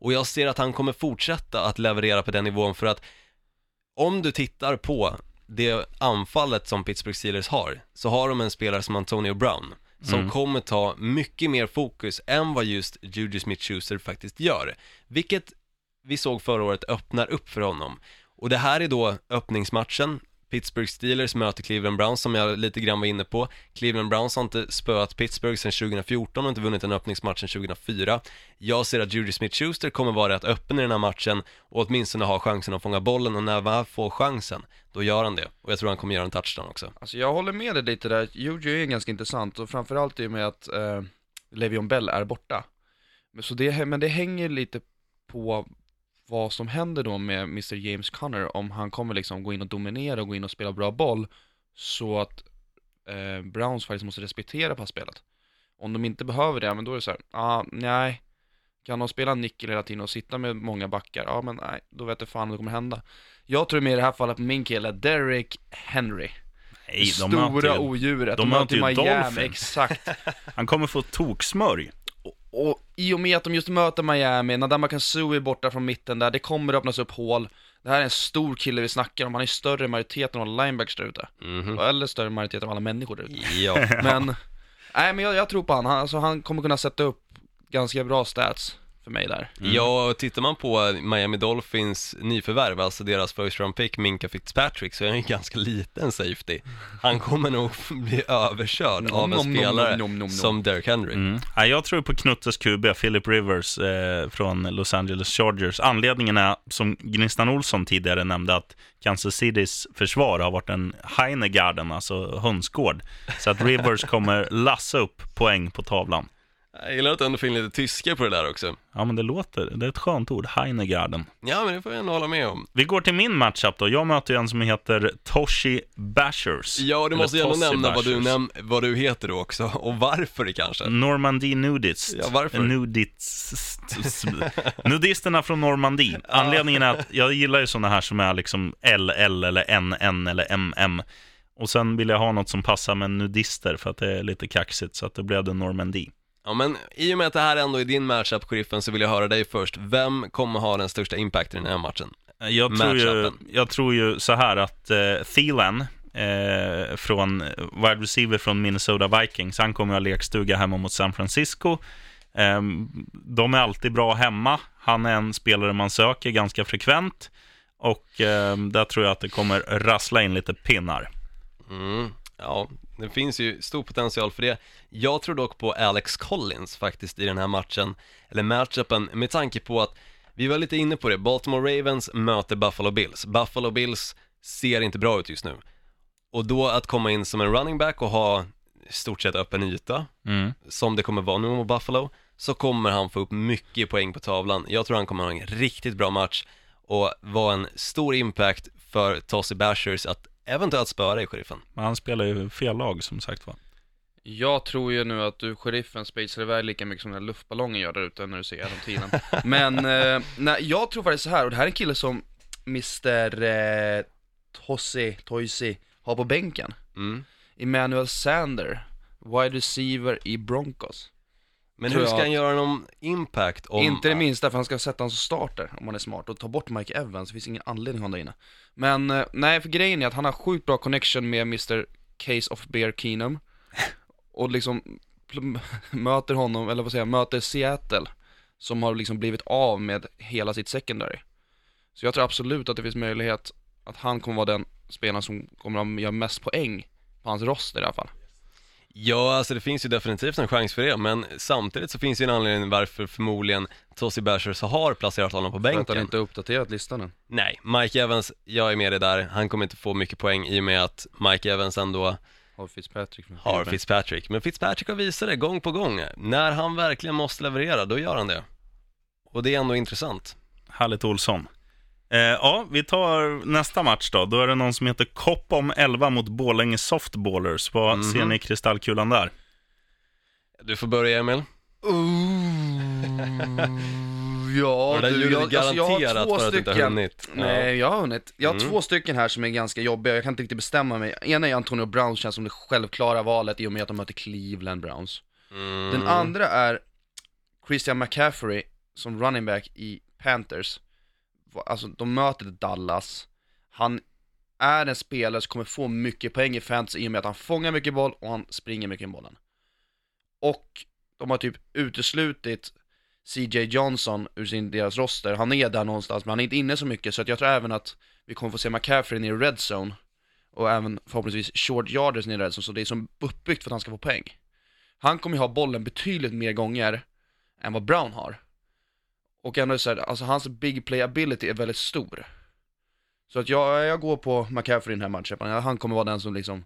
Speaker 2: Och jag ser att han kommer fortsätta att leverera på den nivån för att om du tittar på det anfallet som Pittsburgh Steelers har, så har de en spelare som Antonio Brown, som
Speaker 1: Mm.
Speaker 2: kommer ta mycket mer fokus än vad just Juju Smith-Schuster faktiskt gör. Vilket vi såg förra året öppnar upp för honom. Och det här är då öppningsmatchen. Pittsburgh Steelers möter Cleveland Browns som jag lite grann var inne på. Cleveland Browns har inte spöat Pittsburgh sedan 2014 och inte vunnit en öppningsmatch sedan 2004. Jag ser att Judy Smith-Schuster kommer vara rätt öppen i den här matchen och åtminstone ha chansen att fånga bollen och när han får chansen, då gör han det. Och jag tror han kommer göra en touchdown också.
Speaker 3: Alltså jag håller med dig lite där, Juju är ganska intressant och framförallt i och med att eh, Levion Bell är borta. Men, så det, men det hänger lite på vad som händer då med Mr James Conner, om han kommer liksom gå in och dominera och gå in och spela bra boll, så att eh, Browns faktiskt måste respektera passspelet. Om de inte behöver det, men då är det så här, ah, nej, kan de spela nickel hela tiden och sitta med många backar, ja men nej, då vet jag fan vad det kommer hända. Jag tror med i det här fallet på min kille, Derrick Henry.
Speaker 1: Nej, de
Speaker 3: Stora odjuret.
Speaker 1: de möter ju
Speaker 3: Miami,
Speaker 1: Dolphins.
Speaker 3: exakt. [LAUGHS]
Speaker 1: han kommer få toksmörj.
Speaker 3: Och, i och med att de just möter Miami, Nadama Kansu är borta från mitten där, det kommer öppnas upp hål. Det här är en stor kille vi snackar om, han är större än majoriteten av alla linebackers där ute.
Speaker 2: Mhm.
Speaker 3: Eller större än majoriteten av alla människor där ute.
Speaker 2: Ja.
Speaker 3: Men, nej men jag, jag tror på han. han, alltså, han kommer kunna sätta upp ganska bra stats för mig där.
Speaker 2: Ja, och tittar man på Miami Dolphins nyförvärv, alltså deras first round pick, Minka Fitzpatrick, så är han ju ganska liten safety. Han kommer nog [LAUGHS] bli överkörd av en
Speaker 3: nom,
Speaker 2: spelare som Derrick Henry.
Speaker 1: Mm. Ja, jag tror på Knuttes QB, Philip Rivers eh, från Los Angeles Chargers. Anledningen är, som Gnistan Olsson tidigare nämnde, att Kansas Citys försvar har varit en Heinegarden, alltså hönsgård. Så att Rivers kommer lassa upp poäng på tavlan.
Speaker 2: Jag gillar att du ändå in lite tyska på det där också.
Speaker 1: Ja, men det låter, det är ett skönt ord, Heinegarden.
Speaker 2: Ja, men det får jag ändå hålla med om.
Speaker 1: Vi går till min matchup då. Jag möter ju en som heter Toshi Bashers.
Speaker 2: Ja, du måste gärna
Speaker 1: Tossi
Speaker 2: nämna vad du, näm- vad du heter då också, och varför kanske.
Speaker 1: Normandie Nudist.
Speaker 2: Ja, varför?
Speaker 1: Nudist. Nudisterna från Normandie. Anledningen är att jag gillar ju sådana här som är liksom LL eller NN eller MM. Och sen vill jag ha något som passar med nudister för att det är lite kaxigt, så att det blev det Normandie.
Speaker 2: Ja, men i och med att det här ändå är din matchup, sheriffen, så vill jag höra dig först. Vem kommer ha den största impacten i den här matchen?
Speaker 1: Jag tror, ju, jag tror ju så här att eh, Thielen eh, från wide receiver från Minnesota Vikings. Han kommer ha lekstuga hemma mot San Francisco. Eh, de är alltid bra hemma. Han är en spelare man söker ganska frekvent. Och eh, där tror jag att det kommer rassla in lite pinnar.
Speaker 2: Mm, ja, det finns ju stor potential för det. Jag tror dock på Alex Collins faktiskt i den här matchen, eller matchupen, med tanke på att vi var lite inne på det, Baltimore Ravens möter Buffalo Bills. Buffalo Bills ser inte bra ut just nu. Och då att komma in som en running back och ha stort sett öppen yta,
Speaker 1: Mm.
Speaker 2: som det kommer vara nu mot Buffalo, så kommer han få upp mycket poäng på tavlan. Jag tror han kommer ha en riktigt bra match och vara en stor impact för Tossy Bashers att eventuellt spöra i sheriffen.
Speaker 1: Men han spelar ju fel lag som sagt var.
Speaker 3: Jag tror ju nu att du, sheriffen, spacear iväg lika mycket som den här luftballongen gör där ute när du ser den tiden. [LAUGHS] Men, eh, nej, jag tror faktiskt så här och det här är en kille som Mr. Eh, Tossi, Toisi har på bänken.
Speaker 2: Mm.
Speaker 3: Emmanuel Sander, wide receiver i Broncos.
Speaker 2: Men hur ska han göra någon impact om...
Speaker 3: Inte det minsta, för han ska sätta honom som starter om han är smart och ta bort Mike Evans, det finns ingen anledning att ha honom där inne. Men, eh, nej, för grejen är att han har sjukt bra connection med Mr. Case of Bear Keenum. Och liksom [LAUGHS] möter honom, eller vad säger jag, möter Seattle. Som har liksom blivit av med hela sitt secondary. Så jag tror absolut att det finns möjlighet att han kommer vara den spelaren som kommer att göra mest poäng på hans roster i alla fall.
Speaker 2: Ja, alltså det finns ju definitivt en chans för det, men samtidigt så finns ju en anledning varför förmodligen Tossy Bashers har placerat honom på
Speaker 3: För att han
Speaker 2: bänken.
Speaker 3: inte har uppdaterat listan än.
Speaker 2: Nej, Mike Evans, jag är med dig där, han kommer inte få mycket poäng i och med att Mike Evans ändå
Speaker 3: Har Fitzpatrick.
Speaker 2: har Fitzpatrick. Men Fitzpatrick har visat det gång på gång. När han verkligen måste leverera, då gör han det. Och det är ändå intressant.
Speaker 1: Härligt Olsson. Eh, ja, vi tar nästa match då. Då är det någon som heter Koppom 11 mot Borlänge Softballers. Vad
Speaker 2: Mhm.
Speaker 1: ser ni i kristallkulan där?
Speaker 2: Du får börja Emil.
Speaker 3: Ja,
Speaker 2: Och det där
Speaker 3: du, jag, alltså, jag har
Speaker 2: garanterat
Speaker 3: två stycken.
Speaker 2: Ja.
Speaker 3: Nej, jag har hunnit. Jag har
Speaker 2: Mm.
Speaker 3: två stycken här som är ganska jobbiga, jag kan inte riktigt bestämma mig. Ena är Antonio Brown, känns som det självklara valet i och med att de möter Cleveland Browns.
Speaker 2: Mm.
Speaker 3: Den andra är Christian McCaffrey som running back i Panthers. Alltså, de möter Dallas. Han är en spelare som kommer få mycket poäng i fantasy i och med att han fångar mycket boll och han springer mycket i bollen. Och de har typ uteslutit CJ Johnson ur sin, deras roster. Han är där någonstans, men han är inte inne så mycket, så att jag tror även att vi kommer få se McCaffrey nere i red zone. Och även förhoppningsvis short yarders nere i red zone, så det är som uppbyggt för att han ska få poäng. Han kommer ju ha bollen betydligt mer gånger än vad Brown har. Och ändå så här, alltså hans big play ability är väldigt stor. Så att jag, jag går på McCaffrey i den här matchen. Han kommer vara den som liksom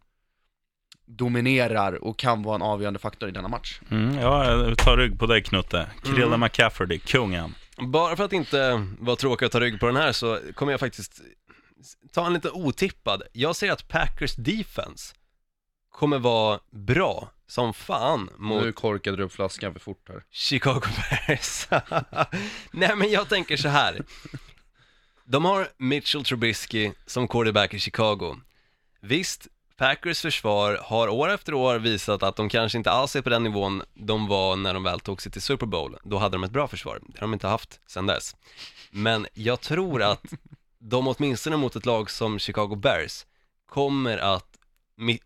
Speaker 3: dominerar och kan vara en avgörande faktor i denna match.
Speaker 1: Mm, ja, jag tar rygg på dig Knutte. Krille
Speaker 2: Mm.
Speaker 1: McCafferty, kungen.
Speaker 2: Bara för att inte vara tråkig att ta rygg på den här så kommer jag faktiskt ta en lite otippad. Jag ser att Packers defense kommer vara bra som fan mot
Speaker 3: Nu korkade du upp flaskan för fort här.
Speaker 2: Chicago Bears. [LAUGHS] Nej men jag tänker så här. De har Mitchell Trubisky som quarterback i Chicago. Visst, Packers försvar har år efter år visat att de kanske inte alls är på den nivån de var när de väl tog sig till Super Bowl. Då hade de ett bra försvar. Det har de inte haft sedan dess. Men jag tror att de åtminstone mot ett lag som Chicago Bears kommer att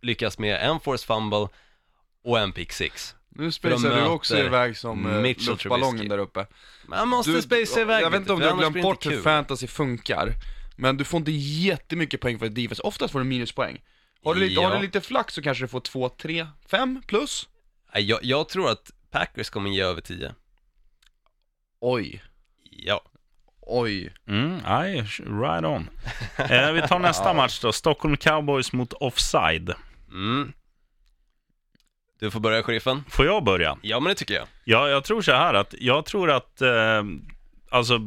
Speaker 2: lyckas med en force fumble och en pick six.
Speaker 3: Nu
Speaker 2: spacear
Speaker 3: spacear
Speaker 2: du också
Speaker 3: iväg som
Speaker 2: Mitchell
Speaker 3: Mitchell luftballongen där uppe.
Speaker 2: Man måste spacea iväg
Speaker 3: Jag vet inte om du har glömt bort hur fantasy funkar, men du får inte jättemycket poäng för ett defense. Oftast får du minuspoäng. Har du, lite,
Speaker 2: Ja.
Speaker 3: har du lite flax så kanske du får 2, 3, 5 plus.
Speaker 2: Jag, jag tror att Packers kommer ge över 10.
Speaker 3: Oj,
Speaker 2: Ja.
Speaker 3: oj.
Speaker 1: Mm, aj, right on. Eh, vi tar nästa match då. Stockholm Cowboys mot Offside.
Speaker 2: Mm. Du får börja, sheriffen.
Speaker 1: Får jag börja?
Speaker 2: Ja, men det tycker jag.
Speaker 1: Ja, jag tror så här att jag tror att eh, alltså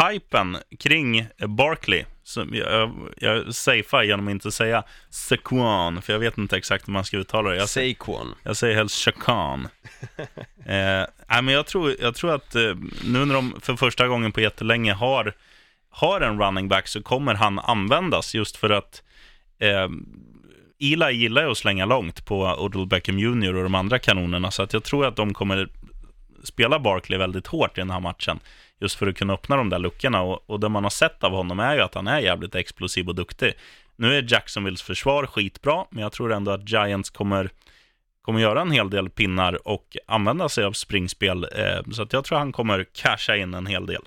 Speaker 1: hypen kring Barkley, som jag, jag safear genom att inte säga Saquon, för jag vet inte exakt hur man ska uttala det. Jag,
Speaker 2: Saquon.
Speaker 1: jag säger helst Chacan. [LAUGHS] eh, nej, men jag tror, jag tror att eh, nu när de för första gången på jättelänge har, har en running back så kommer han användas just för att eh, Eli gillar ju att slänga långt på Odell Beckham Jr och de andra kanonerna, så att jag tror att de kommer spela Barkley väldigt hårt i den här matchen, just för att kunna öppna de där luckorna. Och, och det man har sett av honom är ju att han är jävligt explosiv och duktig. Nu är Jacksonvilles försvar skitbra, men jag tror ändå att Giants kommer, kommer göra en hel del pinnar och använda sig av springspel. Eh, så att jag tror han kommer casha in en hel del.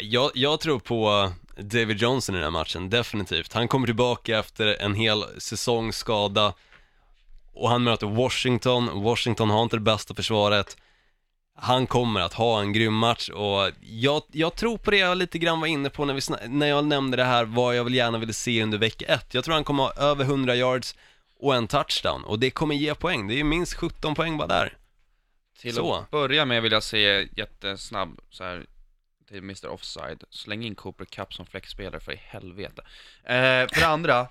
Speaker 2: Jag, jag tror på David Johnson i den här matchen, definitivt. Han kommer tillbaka efter en hel säsongsskada och han möter Washington. Washington har inte det bästa försvaret. Han kommer att ha en grym match och jag, jag tror på det jag lite grann var inne på när, vi när jag nämnde det här vad jag vill gärna ville se under vecka ett. Jag tror han kommer ha över 100 yards och en touchdown och det kommer ge poäng. Det är ju minst 17 poäng bara där.
Speaker 3: Till
Speaker 2: Så.
Speaker 3: att börja med vill jag säga jättesnabb så här till Mr Offside, släng in Cooper Cup som flexspelare för i helvete. Eh, för det andra,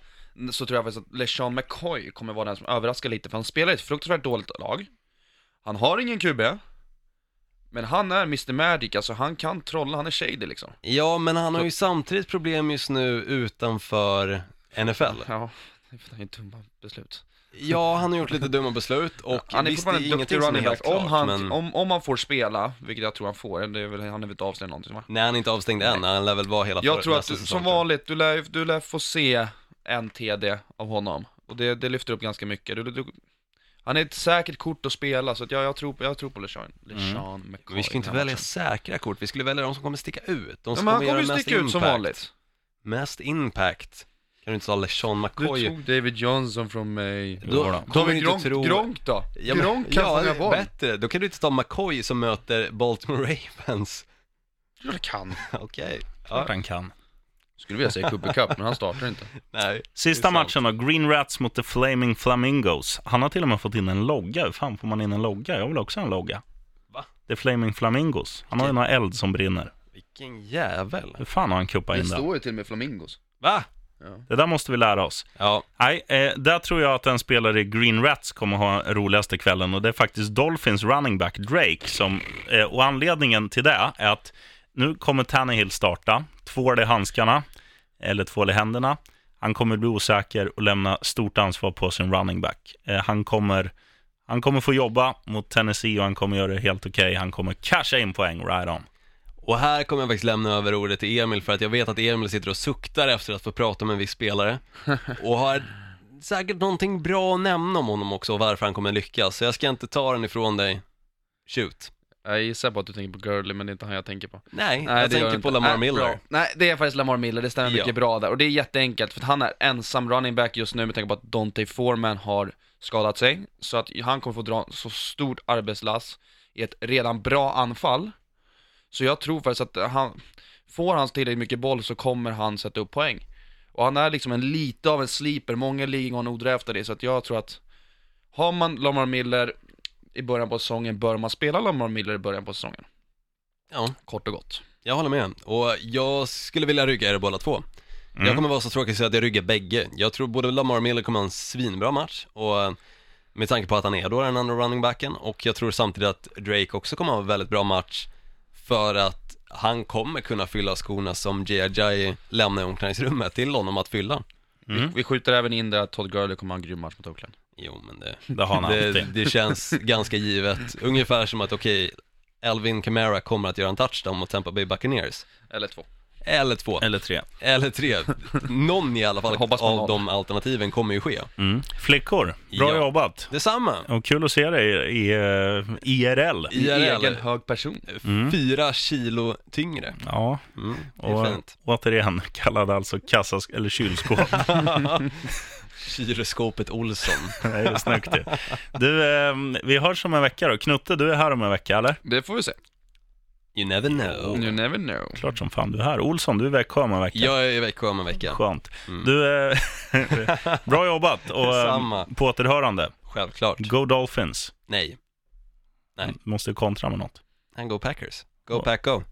Speaker 3: så tror jag faktiskt att LeSean McCoy kommer vara den som överraskar lite, för han spelar i ett fruktansvärt dåligt lag. Han har ingen QB, men han är Mr Magic, alltså han kan trolla, han är shady liksom.
Speaker 2: Ja, men han har ju samtidigt problem just nu utanför NFL.
Speaker 3: Ja, det är är dumma beslut.
Speaker 2: Ja, han har gjort lite dumma beslut och
Speaker 3: han är
Speaker 2: visst, det är
Speaker 3: en duktig running back, om han,
Speaker 2: men...
Speaker 3: om, om han får spela, vilket jag tror han får, det är väl, han är väl inte avstängd någonting va?
Speaker 2: Nej, han är inte avstängd än, han lär väl vara hela
Speaker 3: Jag
Speaker 2: för-
Speaker 3: tror att du, som
Speaker 2: jag.
Speaker 3: vanligt, du lär, du lär få se en TD av honom. Och det, det lyfter upp ganska mycket. Du, du, han är ett säkert kort att spela, så att jag, jag, tror, på- jag tror på LeSean. LeSean McCoy.
Speaker 2: Mm. Vi ska inte välja säkra kort, vi skulle välja de som kommer sticka ut. De
Speaker 3: Ja,
Speaker 2: som
Speaker 3: men han
Speaker 2: kommer
Speaker 3: kommer
Speaker 2: göra mest
Speaker 3: sticka ut som
Speaker 2: impact.
Speaker 3: vanligt.
Speaker 2: Mest impact. Kan du inte ta LeSean
Speaker 3: Du
Speaker 2: McCoy?
Speaker 3: tog David Johnson från mig.
Speaker 2: Då
Speaker 1: Jodå.
Speaker 2: kommer
Speaker 3: David
Speaker 2: du inte
Speaker 3: Gronk,
Speaker 2: tro...
Speaker 3: Gronk då?
Speaker 2: Ja, men-
Speaker 3: Gronk kan
Speaker 2: ja,
Speaker 3: fånga boll.
Speaker 2: bättre. Då kan du inte ta McCoy som möter Baltimore [LAUGHS] Ravens. [LAUGHS]
Speaker 3: Ja, det kan.
Speaker 2: Okej.
Speaker 1: Klart
Speaker 2: Ja,
Speaker 1: han kan.
Speaker 3: Skulle vilja säga Cooper Cup, men han startar inte. [LAUGHS]
Speaker 2: nej.
Speaker 1: Sista
Speaker 2: Det är sant.
Speaker 1: matchen då, Green Rats mot The Flaming Flamingos. Han har till och med fått in en logga. Hur fan får man in en logga? Jag vill också ha en logga.
Speaker 2: Va?
Speaker 1: The Flaming Flamingos. Han har ju några eld som brinner.
Speaker 2: Vilken jävel.
Speaker 1: Hur fan har han kuppat
Speaker 5: Det
Speaker 1: in den?
Speaker 5: står ju till och med flamingos.
Speaker 2: Va?
Speaker 1: Det där måste vi lära oss.
Speaker 2: Ja,
Speaker 1: Nej, eh, där tror jag att en spelare i Green Rats kommer ha roligaste kvällen och det är faktiskt Dolphins running back Drake som, eh, och anledningen till det är att nu kommer Tannehill starta, tvål i handskarna, eller tvål i händerna. Han kommer bli osäker och lämna stort ansvar på sin running back. Eh, han, kommer, han kommer få jobba mot Tennessee och han kommer göra det helt okej. Han kommer casha in poäng right on.
Speaker 2: Och här kommer jag faktiskt lämna över ordet till Emil för att jag vet att Emil sitter och suktar efter att få prata med en viss spelare [LAUGHS] och har säkert någonting bra att nämna om honom också och varför han kommer lyckas, så jag ska inte ta den ifrån dig. Shoot.
Speaker 3: Jag gissar på att du tänker på Gurley, men det är inte han jag tänker på.
Speaker 2: Nej,
Speaker 3: Nej,
Speaker 2: jag tänker
Speaker 3: det
Speaker 2: på. Lamar
Speaker 3: Nej,
Speaker 2: Miller.
Speaker 3: bra. Nej, det är faktiskt Lamar Miller, det stämmer
Speaker 2: Ja.
Speaker 3: mycket bra där. Och det är jätteenkelt, för att han är ensam running back just nu med tanke på att Dante Foreman har skadat sig. Så att han kommer få dra så stort arbetslass i ett redan bra anfall. Så jag tror faktiskt att han, får han tillräckligt mycket boll så kommer han sätta upp poäng. Och han är liksom en lite av en sleeper, många ligor nog drar efter det, så att jag tror att har man Lamar Miller i början på säsongen, bör man spela Lamar Miller i början på säsongen.
Speaker 2: Ja,
Speaker 3: Kort och gott.
Speaker 2: jag håller med. Och jag skulle vilja rygga er båda två.
Speaker 1: Mm.
Speaker 2: Jag kommer vara så tråkig att säga att jag ryggar bägge. Jag tror både Lamar Miller kommer ha en svinbra match och med tanke på att han är då den andra running backen och jag tror samtidigt att Drake också kommer ha en väldigt bra match för att han kommer kunna fylla skorna som J.J. lämnar i omklädningsrummet till honom att fylla.
Speaker 1: Mm.
Speaker 3: Vi skjuter även in där att Todd Gurley kommer ha en grym match mot Oakland.
Speaker 2: Jo men det,
Speaker 1: Det har han
Speaker 2: det, det känns ganska givet. Ungefär som att okej, Alvin Kamara kommer att göra en touchdown mot Tampa Bay Buccaneers.
Speaker 3: Eller två.
Speaker 2: Eller två,
Speaker 1: Eller tre.
Speaker 2: eller tre. Någon i alla fall av de alternativen kommer ju ske.
Speaker 1: Mm. Flickor, bra
Speaker 2: Ja.
Speaker 1: jobbat.
Speaker 2: Detsamma.
Speaker 1: Och kul att se dig i, i eh, IRL.
Speaker 2: IRL.
Speaker 3: Egen hög person.
Speaker 1: Mm.
Speaker 2: Fyra kilo tyngre.
Speaker 1: Ja,
Speaker 2: Mm, det är
Speaker 1: och
Speaker 2: fint.
Speaker 1: återigen [LAUGHS] kallad alltså kassask eller kylskåp. [LAUGHS]
Speaker 2: Kylskåpet Olsson. [LAUGHS]
Speaker 1: det är snyggt det. Du, eh, vi hörs om en vecka då. Knutte, du är här om en vecka eller?
Speaker 3: Det får vi se.
Speaker 2: You never know.
Speaker 3: You never know.
Speaker 1: Klart som fan du är här. Olsson, du är Växjö om en vecka.
Speaker 2: Jag är i Växjö om en vecka.
Speaker 1: Skönt.
Speaker 2: Mm.
Speaker 1: Du, eh, [LAUGHS] bra jobbat och eh, på återhörande.
Speaker 2: Självklart.
Speaker 1: Go Dolphins.
Speaker 2: Nej, Nej.
Speaker 1: Måste kontra med något.
Speaker 2: han go Packers. Go
Speaker 1: Ja.
Speaker 2: Pack go.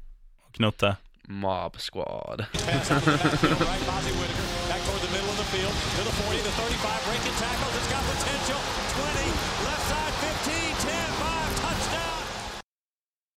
Speaker 1: Knutte.
Speaker 3: Mob squad. [LAUGHS]